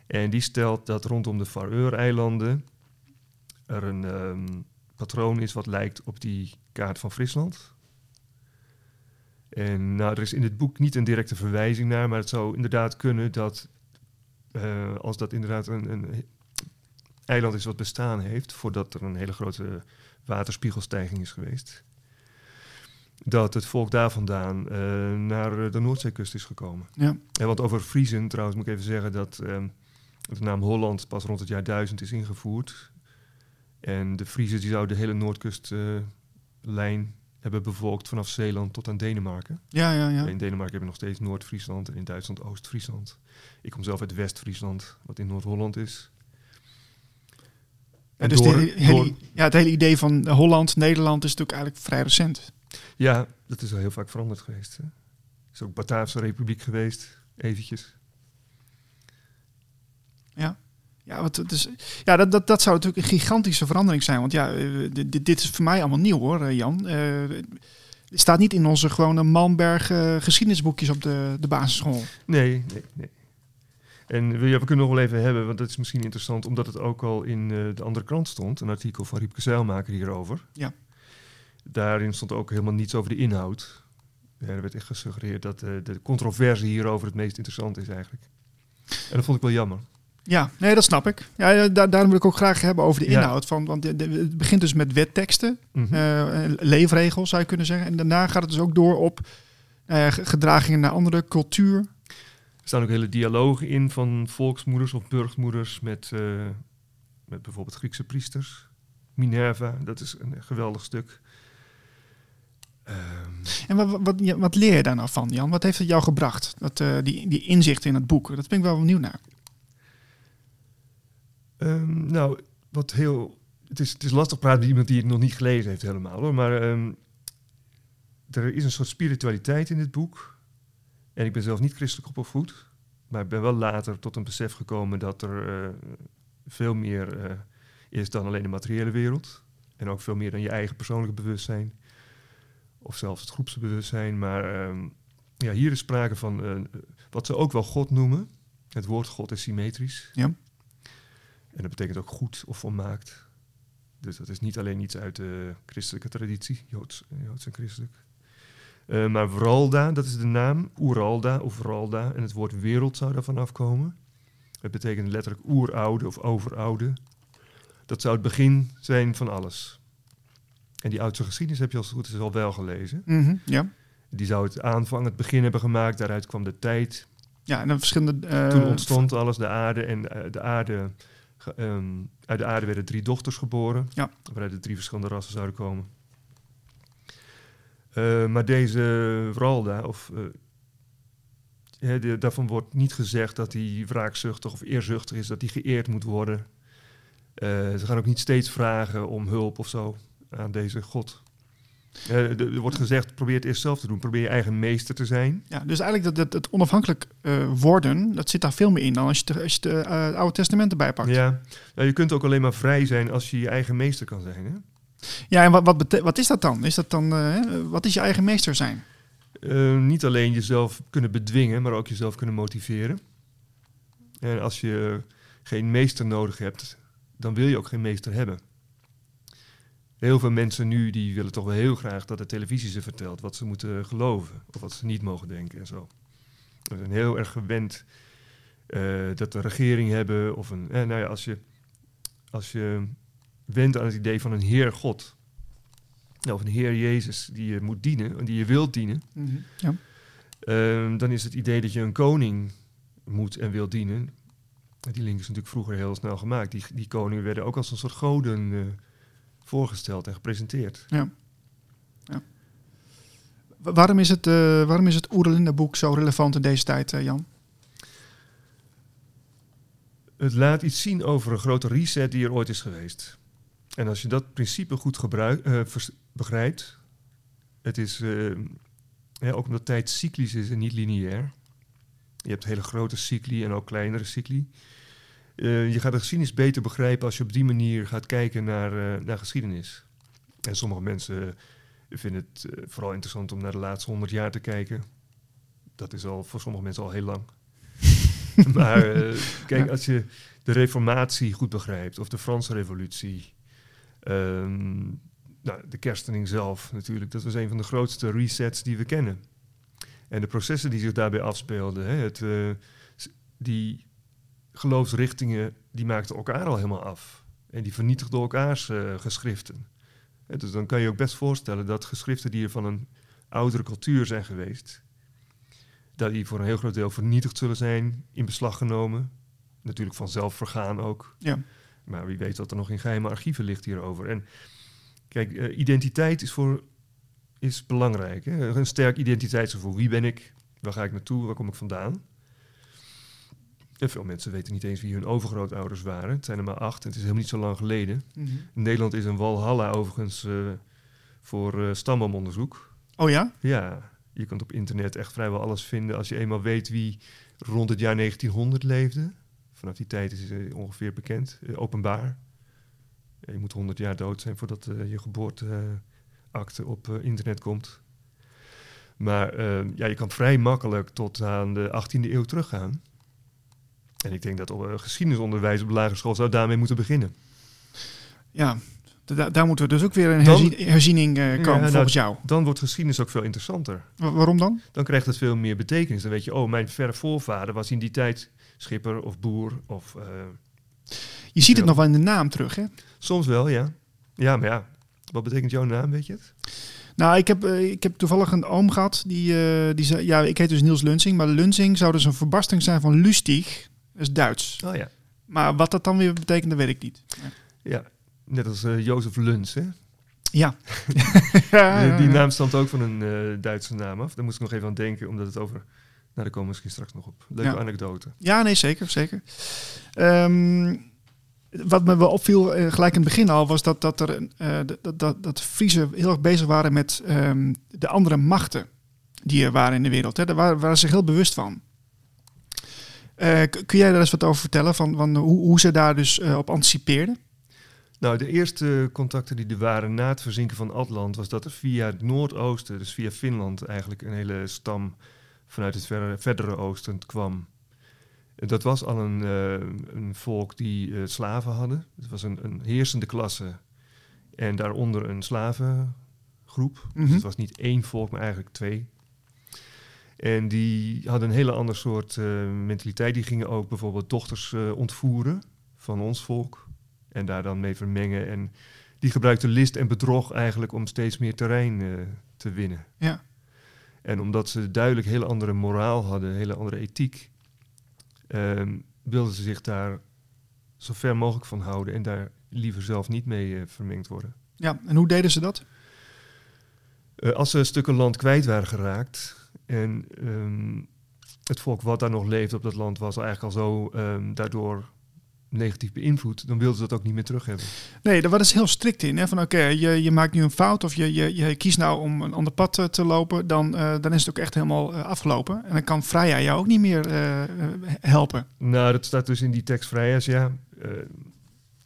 En die stelt dat rondom de Faroe-eilanden er een ehm, patroon is wat lijkt op die kaart van Friesland. En nou, er is in het boek niet een directe verwijzing naar, maar het zou inderdaad kunnen dat eh, als dat inderdaad een, een eiland is wat bestaan heeft, voordat er een hele grote waterspiegelstijging is geweest, dat het volk daar vandaan eh, naar de Noordzeekust is gekomen. ja. En want over Friesen, trouwens moet ik even zeggen dat ehm, De naam Holland pas rond het jaar 1000 is ingevoerd. En de Friezen die zouden de hele Noordkustlijn hebben bevolkt vanaf Zeeland tot aan Denemarken. Ja, ja, ja. In Denemarken hebben we nog steeds Noord-Friesland en in Duitsland Oost-Friesland. Ik kom zelf uit West-Friesland, wat in Noord-Holland is. En dus door- de hele, hele- door- ja, het hele idee van Holland, Nederland is natuurlijk eigenlijk vrij recent. Ja, dat is al heel vaak veranderd geweest. Hè? Is ook Bataafse Republiek geweest, eventjes. Ja, wat, het is, ja dat, dat, dat zou natuurlijk een gigantische verandering zijn. Want ja, eh, dit, dit- is voor mij allemaal nieuw hoor, eh, Jan. Het staat niet in onze gewone Malmberg eh, geschiedenisboekjes op de, de basisschool. Nee, nee, nee. En we, ja, we kunnen nog wel even hebben, want dat is misschien interessant, omdat het ook al in eh, de andere krant stond, een artikel van Riepke Zeilmaker hierover. Ja. Daarin stond ook helemaal niets over de inhoud. Ja, er werd echt gesuggereerd dat eh, de controverse hierover het meest interessant is eigenlijk. En dat vond ik wel jammer. Ja, nee, dat snap ik. Ja, daar, daarom wil ik ook graag hebben over de Ja. inhoud. Van, want de- de- het begint dus met wetteksten, Mhm. eh, leefregels zou je kunnen zeggen. En daarna gaat het dus ook door op ge- gedragingen naar andere cultuur. Er staan ook hele dialogen in van volksmoeders of burgmoeders met, eh, met bijvoorbeeld Griekse priesters. Minerva, dat is een geweldig stuk. Ehm, En wat, wat, wat leer je daar nou van, Jan? Wat heeft het jou gebracht, dat, eh, die, die inzichten in het boek? Dat ben ik wel benieuwd naar. Ehm, nou, wat heel. Het is, het is lastig praten met iemand die het nog niet gelezen heeft, helemaal hoor. Maar ehm, er is een soort spiritualiteit in dit boek. En ik ben zelf niet christelijk opgevoed. Maar ik ben wel later tot een besef gekomen dat er eh, veel meer eh, is dan alleen de materiële wereld. En ook veel meer dan je eigen persoonlijke bewustzijn. Of zelfs het groepsbewustzijn. Maar ehm, ja, hier is sprake van eh, wat ze ook wel God noemen. Het woord God is symmetrisch. Ja. En dat betekent ook goed of volmaakt. Dus dat is niet alleen iets uit de christelijke traditie, Joods, Joods en christelijk. Eh, maar Vralda, dat is de naam, Oeralda of Vralda. En het woord wereld zou daarvan afkomen. Het betekent letterlijk oeroude of overoude. Dat zou het begin zijn van alles. En die oudste geschiedenis heb je als het goed is al wel gelezen. Mhm, ja. Die zou het aanvang, het begin hebben gemaakt. Daaruit kwam de tijd, ja, en dan verschillende... eh, toen ontstond alles, de aarde. En eh, de aarde, ehm, uit de aarde werden drie dochters geboren. Ja. Waaruit de drie verschillende rassen zouden komen. Eh, maar deze Vralda, of, eh, de- daarvan wordt niet gezegd dat hij wraakzuchtig of eerzuchtig is, dat hij geëerd moet worden. Eh, ze gaan ook niet steeds vragen om hulp of zo aan deze god. Er wordt gezegd, probeer het eerst zelf te doen. Probeer je eigen meester te zijn. Ja, dus eigenlijk dat, dat, het onafhankelijk worden, dat zit daar veel meer in dan als je, als je het Oude Testament erbij pakt. Ja, nou, je kunt ook alleen maar vrij zijn als je je eigen meester kan zijn. Hè? Ja, en wat, wat, wat is dat dan? Is dat dan eh, wat is je eigen meester zijn? Eh, niet alleen jezelf kunnen bedwingen, maar ook jezelf kunnen motiveren. En als je geen meester nodig hebt, dan wil je ook geen meester hebben. Heel veel mensen nu die willen toch wel heel graag dat de televisie ze vertelt wat ze moeten geloven of wat ze niet mogen denken en zo. We zijn heel erg gewend eh, dat we een regering hebben of een. Eh, nou ja, als je, als je wendt aan het idee van een Heer God, of een Heer Jezus die je moet dienen, die je wilt dienen, Ja. Ehm, dan is het idee dat je een koning moet en wil dienen. Die link is natuurlijk vroeger heel snel gemaakt. Die, die koningen werden ook als een soort goden eh, voorgesteld en gepresenteerd. Wa- Waarom is het, waarom is het Oerlinda-boek zo relevant in deze tijd, eh, Jan? Het laat iets zien over een grote reset die er ooit is geweest. En als je dat principe goed gebruik, eh, begrijpt, het is eh, ja, ook omdat tijd cyclisch is en niet lineair. Je hebt hele grote cycli en ook kleinere cycli. Eh, je gaat de geschiedenis beter begrijpen als je op die manier gaat kijken naar, naar geschiedenis. En sommige mensen vinden het vooral interessant om naar de laatste honderd jaar te kijken. Dat is al voor sommige mensen al heel lang. maar kijk, als je de Reformatie goed begrijpt, of de Franse Revolutie, ehm, nou, de kerstening zelf natuurlijk, dat was een van de grootste resets die we kennen. En de processen die zich daarbij afspeelden, hè, het, eh, die geloofsrichtingen, die maakten elkaar al helemaal af. En die vernietigden elkaars eh, geschriften. Dus dan kan je ook best voorstellen dat geschriften die er van een oudere cultuur zijn geweest, dat die voor een heel groot deel vernietigd zullen zijn, in beslag genomen, natuurlijk vanzelf vergaan ook. Ja. Maar wie weet wat er nog in geheime archieven ligt hierover. En kijk, eh, identiteit is, voor, is belangrijk. Hè? Een sterk identiteitsgevoel. Wie ben ik? Waar ga ik naartoe? Waar kom ik vandaan? En veel mensen weten niet eens wie hun overgrootouders waren. Het zijn er maar acht en het is helemaal niet zo lang geleden. Mhm. Nederland is een walhalla overigens eh, voor eh stamboomonderzoek. Oh ja? Ja, je kunt op internet echt vrijwel alles vinden als je eenmaal weet wie rond het jaar 1900 leefde. Vanaf die tijd is het eh, ongeveer bekend, eh, openbaar. Je moet 100 jaar dood zijn voordat eh, je geboorteakte op internet komt. Maar eh, ja, je kan vrij makkelijk tot aan de 18e eeuw teruggaan. En ik denk dat op, geschiedenisonderwijs op de lagere school zou daarmee moeten beginnen. Ja. Da- daar moeten we dus ook weer een Dan- herziening komen, nou, volgens jou. Dan wordt geschiedenis ook veel interessanter. Wa- waarom dan? dan krijgt het veel meer betekenis. Dan weet je, oh, mijn verre voorvader was in die tijd schipper of boer. Of, eh, Je ziet het nog wel in de naam terug, hè? soms wel, ja. Ja, maar ja, wat betekent jouw naam, weet je het? Nou, ik heb, eh, ik heb toevallig een oom gehad. Die, eh, die zei, ja, ik heet dus Niels Lunsing. Maar Lunsing zou dus een verbastering zijn van Lustig. Dat is Duits. Oh ja. Maar wat dat dan weer betekent, dat weet ik niet. Ja, net als eh Jozef Luns, hè? Ja. Die- Die naam stamt ook van een Duitse naam af. Daar moest ik nog even aan denken, omdat het over... Nou, daar komen we misschien straks nog op. Leuke Ja. anekdote. Ja, nee, zeker. zeker. Ehm, wat me wel opviel, eh, gelijk in het begin al, was dat, dat, er, eh, dat, dat, dat de Friesen heel erg bezig waren met ehm, de andere machten die er waren in de wereld. Hè. Daar waren, waren ze zich heel bewust van. Eh, kun jij daar eens wat over vertellen, van, van hoe, hoe ze daar dus op anticipeerden? Nou, de eerste contacten die er waren na het verzinken van Atlant... was dat er via het noordoosten, dus via Finland... eigenlijk een hele stam vanuit het verre, verdere oosten kwam. En Dat was al een, eh, een volk die eh, slaven hadden. Het was een, een heersende klasse en daaronder een slavengroep. Dus Mhm. het was niet één volk, maar eigenlijk twee. En die hadden een hele ander soort eh, mentaliteit. Die gingen ook bijvoorbeeld dochters ontvoeren van ons volk. En daar dan mee vermengen. En die gebruikten list en bedrog eigenlijk om steeds meer terrein te winnen. Ja. En omdat ze duidelijk hele andere moraal hadden, hele andere ethiek, ehm, wilden ze zich daar zo ver mogelijk van houden en daar liever zelf niet mee eh, vermengd worden. Ja, en hoe deden ze dat? Eh, als ze stukken land kwijt waren geraakt en ehm, het volk wat daar nog leefde op dat land was eigenlijk al zo ehm, daardoor negatief beïnvloed, dan wilden ze dat ook niet meer terug hebben. Nee, daar was heel strikt in. Hè? Van oké, je, je maakt nu een fout of je, je, je kiest nou om een ander pad eh, te lopen, dan, eh, dan is het ook echt helemaal eh, afgelopen. En dan kan Freya jou ook niet meer helpen. Nou, dat staat dus in die tekst vrijheid, ja.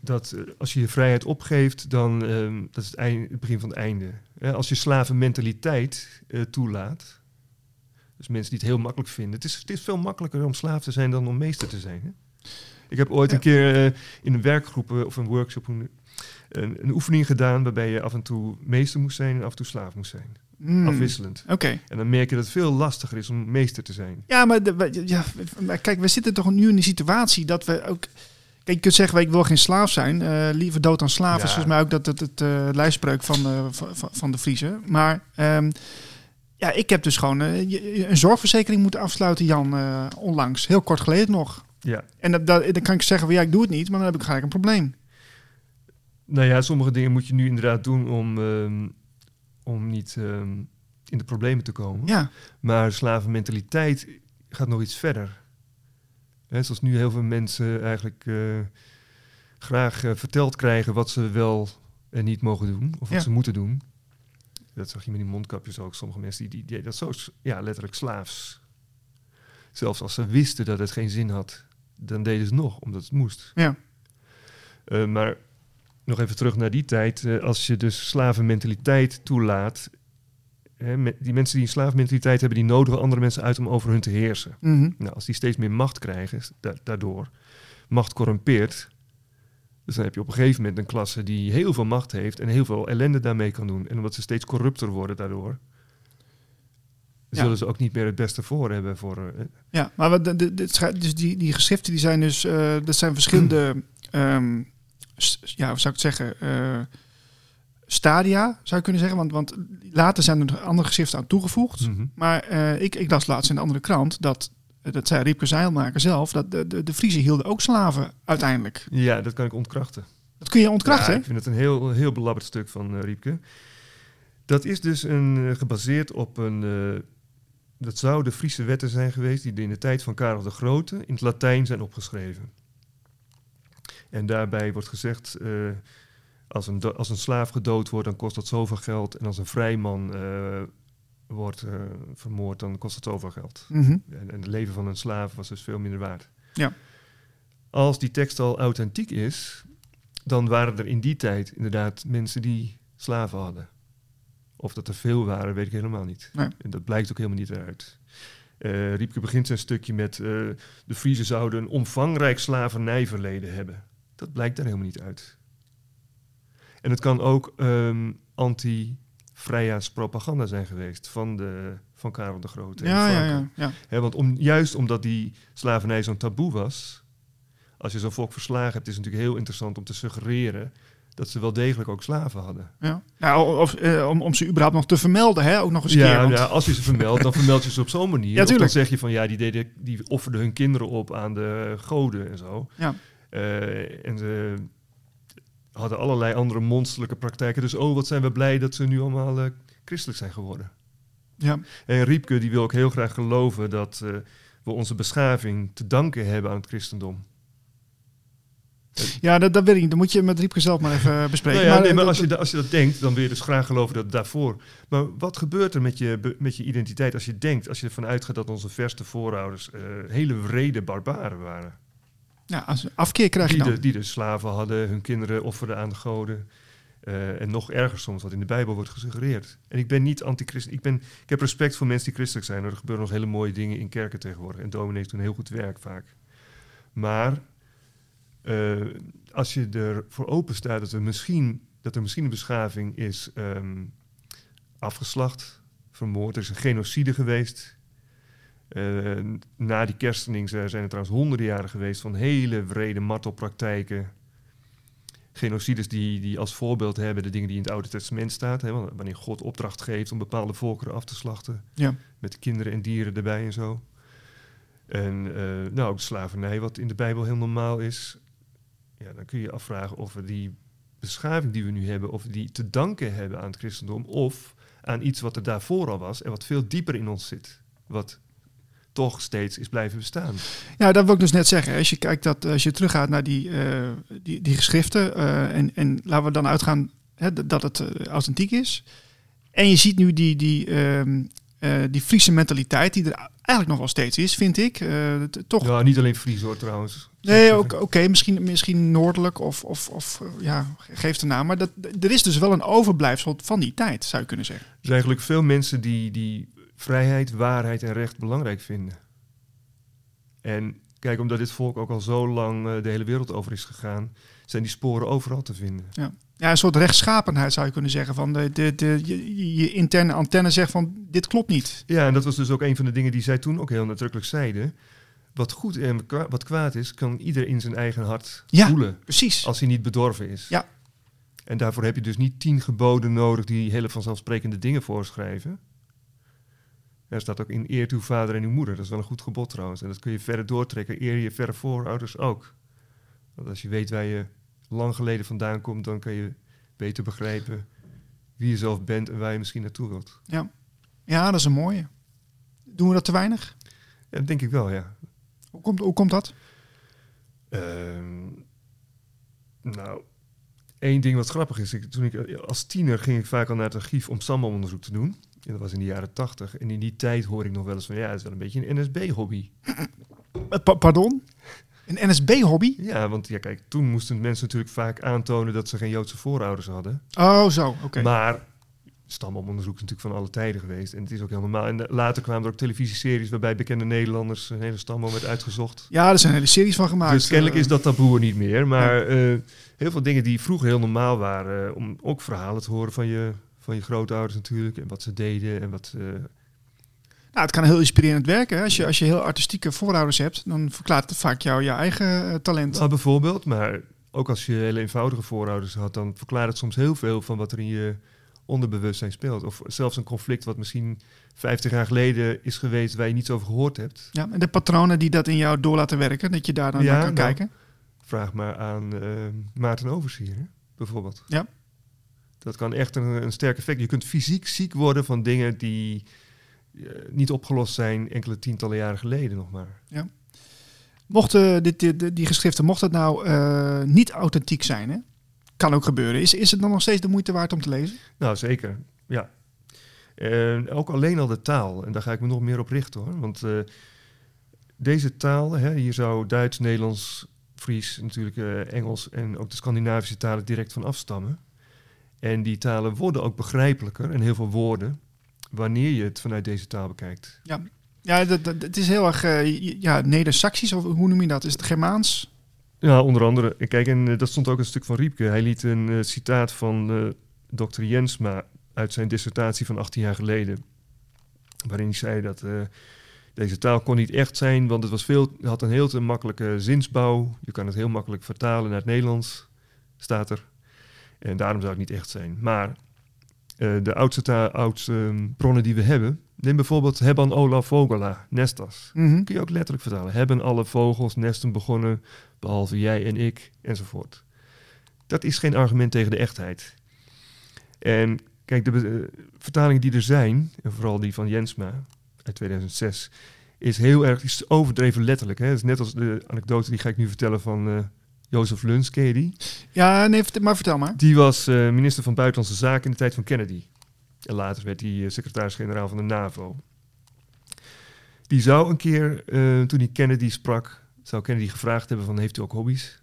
dat als je je vrijheid opgeeft, dan ehm, dat is het, begin van het einde. Als je slavenmentaliteit toelaat, dus mensen die het heel makkelijk vinden. Het is, het is veel makkelijker om slaaf te zijn dan om meester te zijn. Hè? Ik heb ooit Ja. een keer eh, in een werkgroep of een workshop een, een oefening gedaan waarbij je af en toe meester moest zijn en af en toe slaaf moest zijn. Hmm, Afwisselend. Oké. En dan merk je dat het veel lastiger is om meester te zijn. Ja, maar, de, ja, maar kijk, we zitten toch nu in die situatie dat we ook... Kijk, je kunt zeggen, ik wil geen slaaf zijn. eh, liever dood dan slaaf Ja. is volgens mij ook dat het, het eh, lijfspreuk van, van, de Friese. Maar ehm, ja, ik heb dus gewoon een zorgverzekering moeten afsluiten, Jan, onlangs. Heel kort geleden nog. Ja. En dat, dat, dan kan ik zeggen, van, ja, ik doe het niet, maar dan heb ik gelijk een probleem. Nou ja, sommige dingen moet je nu inderdaad doen om, ehm, om niet ehm, in de problemen te komen. Ja, Maar slavenmentaliteit gaat nog iets verder. Hè, zoals nu heel veel mensen eigenlijk eh, graag eh, verteld krijgen wat ze wel en niet mogen doen. Of wat Ja. ze moeten doen. Dat zag je met die mondkapjes ook. Sommige mensen die, die, die dat zo ja, letterlijk slaafs. Zelfs als ze wisten dat het geen zin had, dan deden ze het nog, omdat het moest. ja. Eh, maar nog even terug naar die tijd. eh, als je dus slavenmentaliteit toelaat. Hè, die mensen die een slavenmentaliteit hebben, die nodigen andere mensen uit om over hun te heersen. Mhm. Nou, als die steeds meer macht krijgen, da- daardoor, macht corrumpeert. Dus dan heb je op een gegeven moment een klasse die heel veel macht heeft en heel veel ellende daarmee kan doen. En omdat ze steeds corrupter worden daardoor, Ja. zullen ze ook niet meer het beste voor hebben voor. eh, Ja, maar wat, de, de, dus die, die geschriften die zijn dus, eh dat zijn verschillende, s- ja, hoe zou ik het zeggen, eh, stadia zou je kunnen zeggen, want, want later zijn er andere geschriften aan toegevoegd. mhm. Maar ik, ik las laatst in de andere krant dat dat zei Riepke Zeilmaker zelf, dat de, de, de Friese hielden ook slaven uiteindelijk. Ja, dat kan ik ontkrachten. Dat kun je ontkrachten, Ja, ik vind het een heel, heel belabberd stuk van eh, Riepke. Dat is dus een, gebaseerd op een... dat zou de Friese wetten zijn geweest die in de tijd van Karel de Grote in het Latijn zijn opgeschreven. En daarbij wordt gezegd, eh, als, een als een slaaf gedood wordt, dan kost dat zoveel geld. En als een vrijman eh wordt eh, vermoord, dan kost het zoveel geld. Mhm. En, en het leven van een slaaf was dus veel minder waard. Ja. Als die tekst al authentiek is, dan waren er in die tijd inderdaad mensen die slaven hadden. Of dat er veel waren, weet ik helemaal niet. Nee. En dat blijkt ook helemaal niet eruit. Eh Riepke begint zijn stukje met... eh, de Friezen zouden een omvangrijk slavernijverleden hebben. Dat blijkt daar helemaal niet uit. En het kan ook ehm anti-vrijheidspropaganda zijn geweest van, de, van Karel de Grote. en Ja, ja, Franken. ja, ja. Hè, want om, juist omdat die slavernij zo'n taboe was, als je zo'n volk verslagen hebt, is het natuurlijk heel interessant om te suggereren dat ze wel degelijk ook slaven hadden. ja. Nou, of, eh, om, om ze überhaupt nog te vermelden, hè? Ook nog eens een Ja, keer. want- ja, als je ze vermeldt, dan vermeld je ze op zo'n manier. Ja, Of dan zeg je van ja, die, deden, die offerden hun kinderen op aan de goden en zo. Ja. Eh, en ze hadden allerlei andere monsterlijke praktijken. Dus oh, wat zijn we blij dat ze nu allemaal eh, christelijk zijn geworden. ja. En Riepke die wil ook heel graag geloven dat we onze beschaving te danken hebben aan het christendom. Ja dat, dat weet ik niet. Dan moet je met Riepke zelf maar even eh, bespreken. Nou ja, nee, maar dat- als, je, als je dat denkt, dan wil je dus graag geloven dat daarvoor. Maar wat gebeurt er met je, met je identiteit als je denkt, als je ervan uitgaat dat onze verste voorouders eh, hele wrede barbaren waren? ja, als afkeer krijg je Die dan. de, die de slaven hadden, hun kinderen offerden aan de goden. Eh, en nog erger soms, wat in de Bijbel wordt gesuggereerd. En ik ben niet antichrist. Ik, ben, ik heb respect voor mensen die christelijk zijn. Er gebeuren nog hele mooie dingen in kerken tegenwoordig. En dominees doen heel goed werk vaak. Maar eh, als je ervoor open staat dat er misschien, dat er misschien een beschaving is ehm, afgeslacht, vermoord. Er is een genocide geweest. Eh, na die kerstening zijn er trouwens honderden jaren geweest van hele wrede martelpraktijken. Genocides die, die als voorbeeld hebben de dingen die in het Oude Testament staat. Hè, wanneer God opdracht geeft om bepaalde volkeren af te slachten. Ja. Met kinderen en dieren erbij en zo. En eh, nou, ook de slavernij, wat in de Bijbel heel normaal is. Ja, dan kun je je afvragen of we die beschaving die we nu hebben, of die te danken hebben aan het christendom. Of aan iets wat er daarvoor al was en wat veel dieper in ons zit. Wat toch steeds is blijven bestaan. Ja, dat wil ik dus net zeggen. Als je kijkt dat als je teruggaat naar die, eh, die, die geschriften eh, en, en laten we dan uitgaan hè, dat het eh, authentiek is. En je ziet nu die, die, ehm, eh, die Friese mentaliteit die er eigenlijk nog wel steeds is, vind ik. Eh, toch. Ja, niet alleen Fries hoor trouwens. nee, oké, misschien, misschien noordelijk of, of, of eh, ja, geef de naam. Maar dat, er is dus wel een overblijfsel van die tijd, zou je kunnen zeggen. Er zijn eigenlijk veel mensen die, die vrijheid, waarheid en recht belangrijk vinden. En kijk, omdat dit volk ook al zo lang de hele wereld over is gegaan, zijn die sporen overal te vinden. Ja, een soort rechtschapenheid zou je kunnen zeggen. Van de, de, de, je, je interne antenne zegt van dit klopt niet. Ja, en dat was dus ook een van de dingen die zij toen ook heel nadrukkelijk zeiden. Wat goed en wat kwaad is, kan ieder in zijn eigen hart Ja. voelen. Precies. Als hij niet bedorven is. Ja. En daarvoor heb je dus niet tien geboden nodig die hele vanzelfsprekende dingen voorschrijven. Er staat ook in eer uw vader en uw moeder. Dat is wel een goed gebod trouwens. En dat kun je verder doortrekken. Eer je verre voorouders ook. Want als je weet waar je lang geleden vandaan komt, dan kan je beter begrijpen wie je zelf bent en waar je misschien naartoe wilt. Ja, dat is een mooie. Doen we dat te weinig? Ja, dat denk ik wel, ja. Hoe komt, hoe komt dat? Ehm, nou, één ding wat grappig is. Ik, toen ik als tiener ging ik vaak al naar het archief om stambomonderzoek te doen. En dat was in de jaren tachtig. En in die tijd hoor ik nog wel eens van ja, het is wel een beetje een NSB-hobby. Eh, pa- pardon? Een NSB-hobby? Ja, want ja, kijk, toen moesten mensen natuurlijk vaak aantonen dat ze geen Joodse voorouders hadden. Oh, zo. Oké. Maar stambomonderzoek is natuurlijk van alle tijden geweest. En het is ook heel normaal. En later kwamen er ook televisieseries waarbij bekende Nederlanders een hele stamboom werd uitgezocht. Ja, er zijn hele series van gemaakt. Dus kennelijk is dat taboe er niet meer. Maar eh, heel veel dingen die vroeger heel normaal waren, eh, om ook verhalen te horen van je, van je grootouders natuurlijk. En wat ze deden en wat... eh, Nou, het kan heel inspirerend werken. Als, je, als je heel artistieke voorouders hebt, dan verklaart het vaak jou je eigen eh, talent. nou, bijvoorbeeld, maar ook als je hele eenvoudige voorouders had, dan verklaart het soms heel veel van wat er in je onderbewustzijn speelt. Of zelfs een conflict wat misschien 50 jaar geleden is geweest waar je niets over gehoord hebt. Ja, en de patronen die dat in jou door laten werken, dat je daar dan Ja, naar kan nou. kijken. Vraag maar aan eh, Maarten Oversier, hè, bijvoorbeeld. Ja. Dat kan echt een, een sterk effect. Je kunt fysiek ziek worden van dingen die niet opgelost zijn enkele tientallen jaren geleden nog maar. Mochten dit, dit- die geschriften, mocht het nou eh, niet authentiek zijn, hè? kan ook gebeuren. Is, is het dan nog steeds de moeite waard om te lezen? Nou, zeker. Ja. Ook alleen al de taal. En daar ga ik me nog meer op richten hoor. Want eh, deze taal, hè, hier zou Duits, Nederlands, Fries, natuurlijk eh, Engels en ook de Scandinavische talen direct van afstammen. En die talen worden ook begrijpelijker en heel veel woorden wanneer je het vanuit deze taal bekijkt. Ja, dat, dat, het is heel erg eh, ja, Neder-Saxisch, of hoe noem je dat? Is het Germaans? Ja, onder andere. Kijk, en eh, dat stond ook een stuk van Riepke. Hij liet een eh, citaat van dokter Jensma uit zijn dissertatie van 18 jaar geleden. Waarin hij zei dat deze taal kon niet echt zijn, want het was veel, had een heel te makkelijke zinsbouw. Je kan het heel makkelijk vertalen naar het Nederlands, staat er. En daarom zou het niet echt zijn. Maar eh, de oudste, oudste ehm, bronnen die we hebben, neem bijvoorbeeld Hebban Ola Vogela, Nestas. Mhm. Kun je ook letterlijk vertalen. Hebben alle vogels nesten begonnen, behalve jij en ik, enzovoort. Dat is geen argument tegen de echtheid. En kijk, de eh, vertalingen die er zijn, en vooral die van Jensma uit 2006, is heel erg is overdreven letterlijk. Hè? Het is net als de anekdote die ga ik nu vertellen van eh Jozef Luns, ken je die? Ja, nee, maar vertel maar. Die was eh, minister van Buitenlandse Zaken in de tijd van Kennedy. En later werd hij eh, secretaris-generaal van de NAVO. Die zou een keer, eh, toen hij Kennedy sprak, zou Kennedy gevraagd hebben van, heeft u ook hobby's?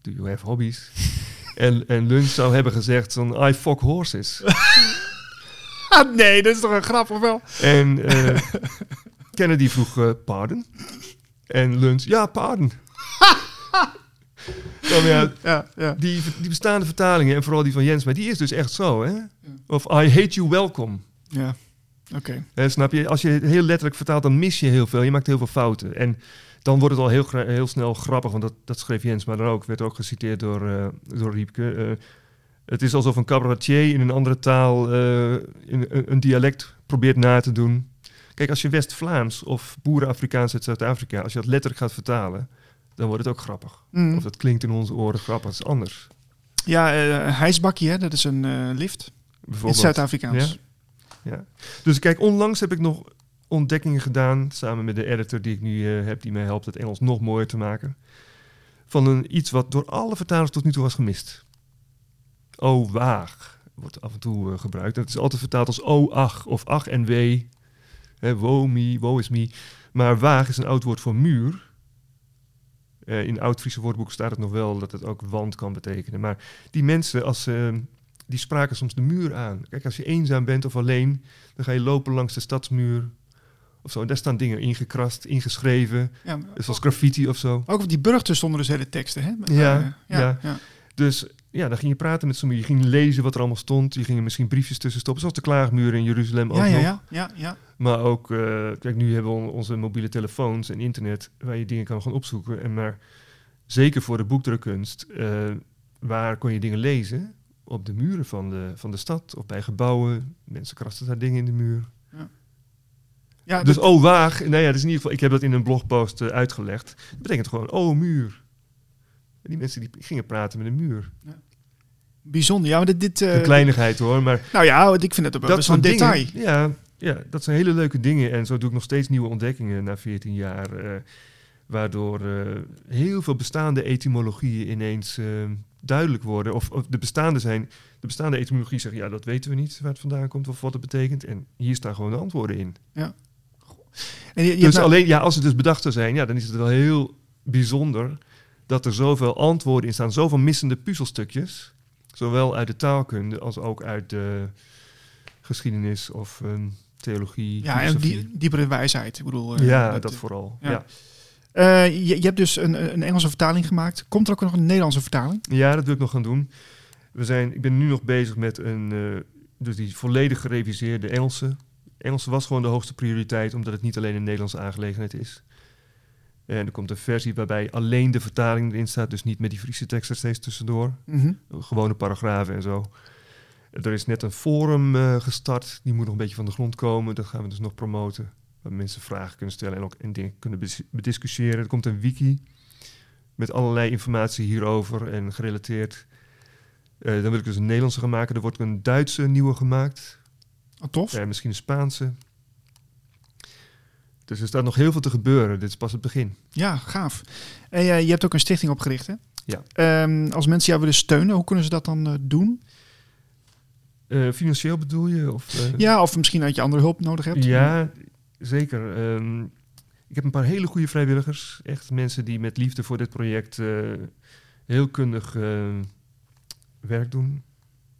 Do you have hobbies? en, en Luns zou hebben gezegd van, I fuck horses. Ah, nee, dat is toch een grap, of wel? en Kennedy vroeg, pardon? En Luns, ja, pardon. Dan, ja, Ja, ja. die, die bestaande vertalingen, en vooral die van Jens, maar die is dus echt zo, hè? Of I hate you, welcome. ja. Oké. Snap je? Als je het heel letterlijk vertaalt, dan mis je heel veel. Je maakt heel veel fouten. En dan wordt het al heel, heel snel grappig, want dat, dat schreef Jens, maar dan ook, werd ook geciteerd door, eh, door Riepke. Eh, het is alsof een cabaretier in een andere taal eh, in, een, een dialect probeert na te doen. Kijk, als je West-Vlaams of Boeren-Afrikaans uit Zuid-Afrika, als je dat letterlijk gaat vertalen, dan wordt het ook grappig. Mhm. Of dat klinkt in onze oren grappig, dat is anders. Ja, hijsbakkie, hè? dat is een eh, lift. In Bijvoorbeeld. Zuid-Afrikaans. Ja. Dus kijk, onlangs heb ik nog ontdekkingen gedaan, samen met de editor die ik nu eh, heb, die mij helpt het Engels nog mooier te maken. Van een, iets wat door alle vertalers tot nu toe was gemist. Oh, waag wordt af en toe gebruikt. Dat is altijd vertaald als oh, ach of ach en wee. Hè, woe me, woe is me. Maar waag is een oud woord voor muur. Eh, in oud-Friese woordboek staat het nog wel dat het ook wand kan betekenen. Maar die mensen, als ze die spraken soms de muur aan. Kijk, als je eenzaam bent of alleen, dan ga je lopen langs de stadsmuur. Of zo. En daar staan dingen ingekrast, ingeschreven. Ja, Zoals graffiti of zo. ook op die burgten stonden dus hele teksten, hè? Ja, eh, ja, ja. ja. Dus ja, dan ging je praten met sommigen. Je ging lezen wat er allemaal stond. Je ging er misschien briefjes tussen stoppen. Zoals de klaagmuren in Jeruzalem ook Ja, ja, nog. ja, ja, ja. Maar ook, eh, kijk, nu hebben we on- onze mobiele telefoons en internet... waar je dingen kan gaan opzoeken. En maar zeker voor de boekdrukkunst... eh, waar kon je dingen lezen? Op de muren van de, van de stad of bij gebouwen. Mensen krasten daar dingen in de muur. ja dus dat- oh, waag. Nou ja, dus in ieder geval, ik heb dat in een blogpost eh, uitgelegd. Dat betekent gewoon, oh, muur. En die mensen die gingen praten met een muur. bijzonder. Ja, maar dit... dit eh, Een kleinigheid hoor, maar Nou ja, ik vind het ook wel best wel een dingen, detail. Ja, ja, dat zijn hele leuke dingen. En zo doe ik nog steeds nieuwe ontdekkingen na 14 jaar. eh, waardoor eh, heel veel bestaande etymologieën ineens eh, duidelijk worden. Of, of de bestaande zijn. De bestaande etymologie zeggen, ja, dat weten we niet waar het vandaan komt of wat het betekent. En hier staan gewoon de antwoorden in. En je, dus nou- alleen, ja, als het dus bedacht zou zijn, ja, dan is het wel heel bijzonder dat er zoveel antwoorden in staan, zoveel missende puzzelstukjes, zowel uit de taalkunde als ook uit de geschiedenis of ehm, theologie. ja, en die, diepere wijsheid. Ik bedoel, eh, ja, dat, vooral. ja. Ja. eh, je, je hebt dus een, een Engelse vertaling gemaakt. Komt er ook nog een Nederlandse vertaling? ja, dat wil ik nog gaan doen. We zijn, ik ben nu nog bezig met een, eh, dus die volledig gereviseerde Engelse. Engelse was gewoon de hoogste prioriteit, omdat het niet alleen een Nederlandse aangelegenheid is. En er komt een versie waarbij alleen de vertaling erin staat, dus niet met die Friese tekst er steeds tussendoor. Mhm. gewone paragrafen en zo. Er is net een forum eh, gestart, die moet nog een beetje van de grond komen. Dat gaan we dus nog promoten. Waar mensen vragen kunnen stellen en ook en dingen kunnen bedis- bediscussiëren. Er komt een wiki met allerlei informatie hierover en gerelateerd. Eh, dan wil ik dus een Nederlandse gaan maken. Er wordt een Duitse nieuwe gemaakt. Oh, tof. En misschien een Spaanse. Dus er staat nog heel veel te gebeuren. Dit is pas het begin. Ja, gaaf. En eh, je hebt ook een stichting opgericht, hè? Ja. Ehm, als mensen jou willen steunen, hoe kunnen ze dat dan eh, doen? Eh, financieel bedoel je? Of, Ja, of misschien dat je andere hulp nodig hebt? Ja, zeker. Ehm, ik heb een paar hele goede vrijwilligers. Echt mensen die met liefde voor dit project heel kundig werk doen.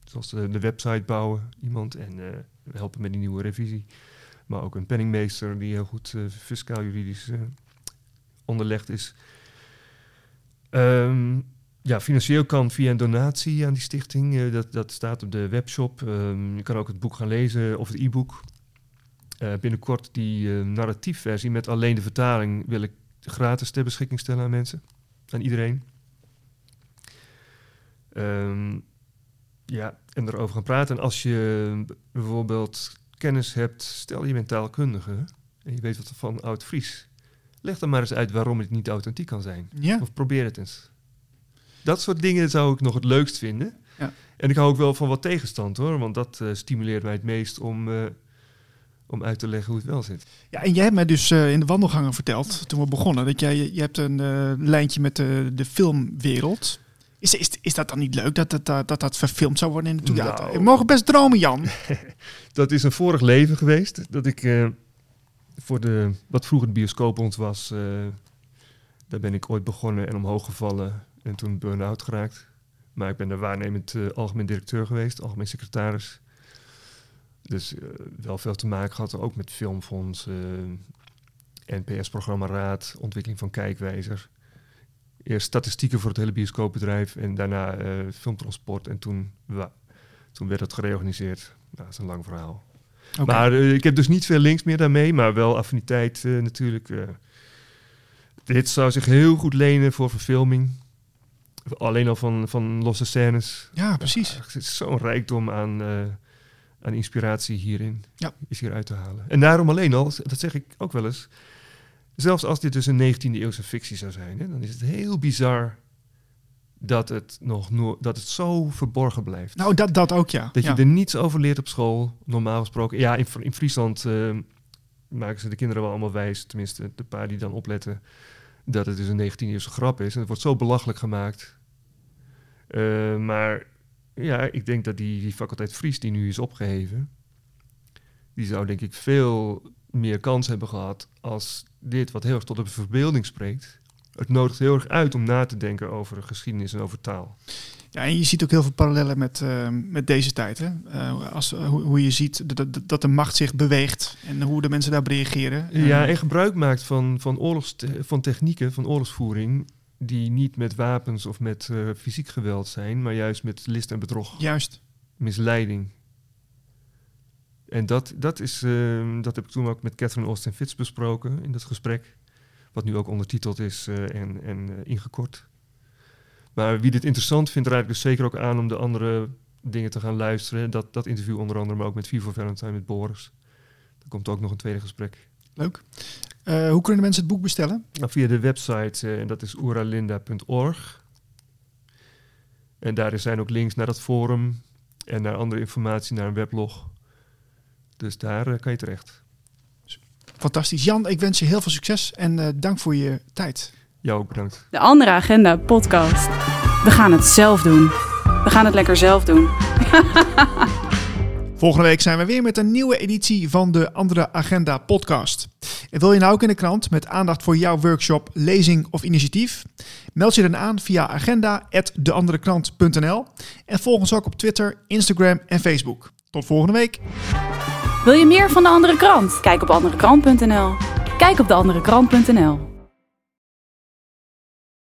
Zoals de, de website bouwen, iemand. En helpen met die nieuwe revisie. Maar ook een penningmeester die heel goed eh, fiscaal-juridisch eh, onderlegd is. Ehm, ja, financieel kan via een donatie aan die stichting. eh, dat, dat staat op de webshop. Ehm, je kan ook het boek gaan lezen of het e-book. Eh, binnenkort die eh, narratiefversie met alleen de vertaling wil ik gratis ter beschikking stellen aan mensen. Aan iedereen. Ehm, ja, en erover gaan praten. En als je bijvoorbeeld kennis hebt, stel je bent taalkundige en je weet wat van Oud-Fries. Leg dan maar eens uit waarom het niet authentiek kan zijn. Ja. Of probeer het eens. Dat soort dingen zou ik nog het leukst vinden. Ja. En ik hou ook wel van wat tegenstand hoor, want dat eh, stimuleert mij het meest om, eh, om uit te leggen hoe het wel zit. Ja, en jij hebt mij dus eh, in de wandelgangen verteld, toen we begonnen, dat jij je hebt een lijntje met de, de filmwereld. Is, is, is dat dan niet leuk dat dat, dat, dat, dat verfilmd zou worden in de toekomst? Nou. We mogen best dromen, Jan. Dat is een vorig leven geweest, dat ik eh, voor de, wat vroeger de bioscoopbond was, eh, daar ben ik ooit begonnen en omhoog gevallen en toen burn-out geraakt. Maar ik ben de waarnemend eh, algemeen directeur geweest, algemeen secretaris. Dus wel veel te maken gehad, ook met filmfonds, NPS-programma Raad, ontwikkeling van kijkwijzer. Eerst statistieken voor het hele bioscoopbedrijf en daarna eh, filmtransport. En toen, wa- toen werd het gereorganiseerd. Nou, dat is een lang verhaal. Maar eh, ik heb dus niet veel links meer daarmee, maar wel affiniteit eh, natuurlijk. dit zou zich heel goed lenen voor verfilming. Alleen al van, van losse scènes. ja, precies. Ja, er is zo'n rijkdom aan, aan inspiratie hierin. Ja. Is hier uit te halen. En daarom alleen al, dat zeg ik ook wel eens. Zelfs als dit dus een 19e eeuwse fictie zou zijn, hè, dan is het heel bizar dat het, nog no- dat het zo verborgen blijft. Nou, dat, dat ook, ja. Dat ja. je er niets over leert op school, normaal gesproken. Ja, in, in Friesland eh, maken ze de kinderen wel allemaal wijs, tenminste de paar die dan opletten, dat het dus een 19e eeuwse grap is. En het wordt zo belachelijk gemaakt. Eh, maar ja, ik denk dat die, die faculteit Fries die nu is opgeheven, die zou denk ik veel meer kans hebben gehad als dit, wat heel erg tot de verbeelding spreekt. Het nodigt heel erg uit om na te denken over geschiedenis en over taal. Ja, en je ziet ook heel veel parallellen met, eh, met deze tijd. Hè? Eh, als, eh, hoe, hoe je ziet dat, de macht zich beweegt en hoe de mensen daarop reageren. Ja, en gebruik maakt van, van, oorlogs, van technieken, van oorlogsvoering, die niet met wapens of met fysiek geweld zijn, maar juist met list en bedrog, Juist. misleiding. En dat, dat, is, eh, dat heb ik toen ook met Catherine Austin Fitz besproken in dat gesprek, wat nu ook ondertiteld is eh, en, en eh, ingekort. Maar wie dit interessant vindt, raad ik dus zeker ook aan om de andere dingen te gaan luisteren. Dat, dat interview onder andere, maar ook met Vivo Valentine met Boris. Er komt ook nog een tweede gesprek. Leuk. Eh, hoe kunnen mensen het boek bestellen? Nou, via de website, en dat is oeralinda.org. En daar zijn ook links naar dat forum en naar andere informatie, naar een weblog. Dus daar eh, kan je terecht. Fantastisch. Jan, ik wens je heel veel succes en eh, dank voor je tijd. Jou ook bedankt. De andere agenda podcast. We gaan het zelf doen. We gaan het lekker zelf doen. Volgende week zijn we weer met een nieuwe editie van de Andere Agenda podcast. En wil je nou ook in de krant met aandacht voor jouw workshop, lezing of initiatief? Meld je dan aan via agenda.deanderekrant.nl en volg ons ook op Twitter, Instagram en Facebook. Tot volgende week. Wil je meer van de andere krant? Kijk op anderekrant.nl. Kijk op deanderekrant.nl.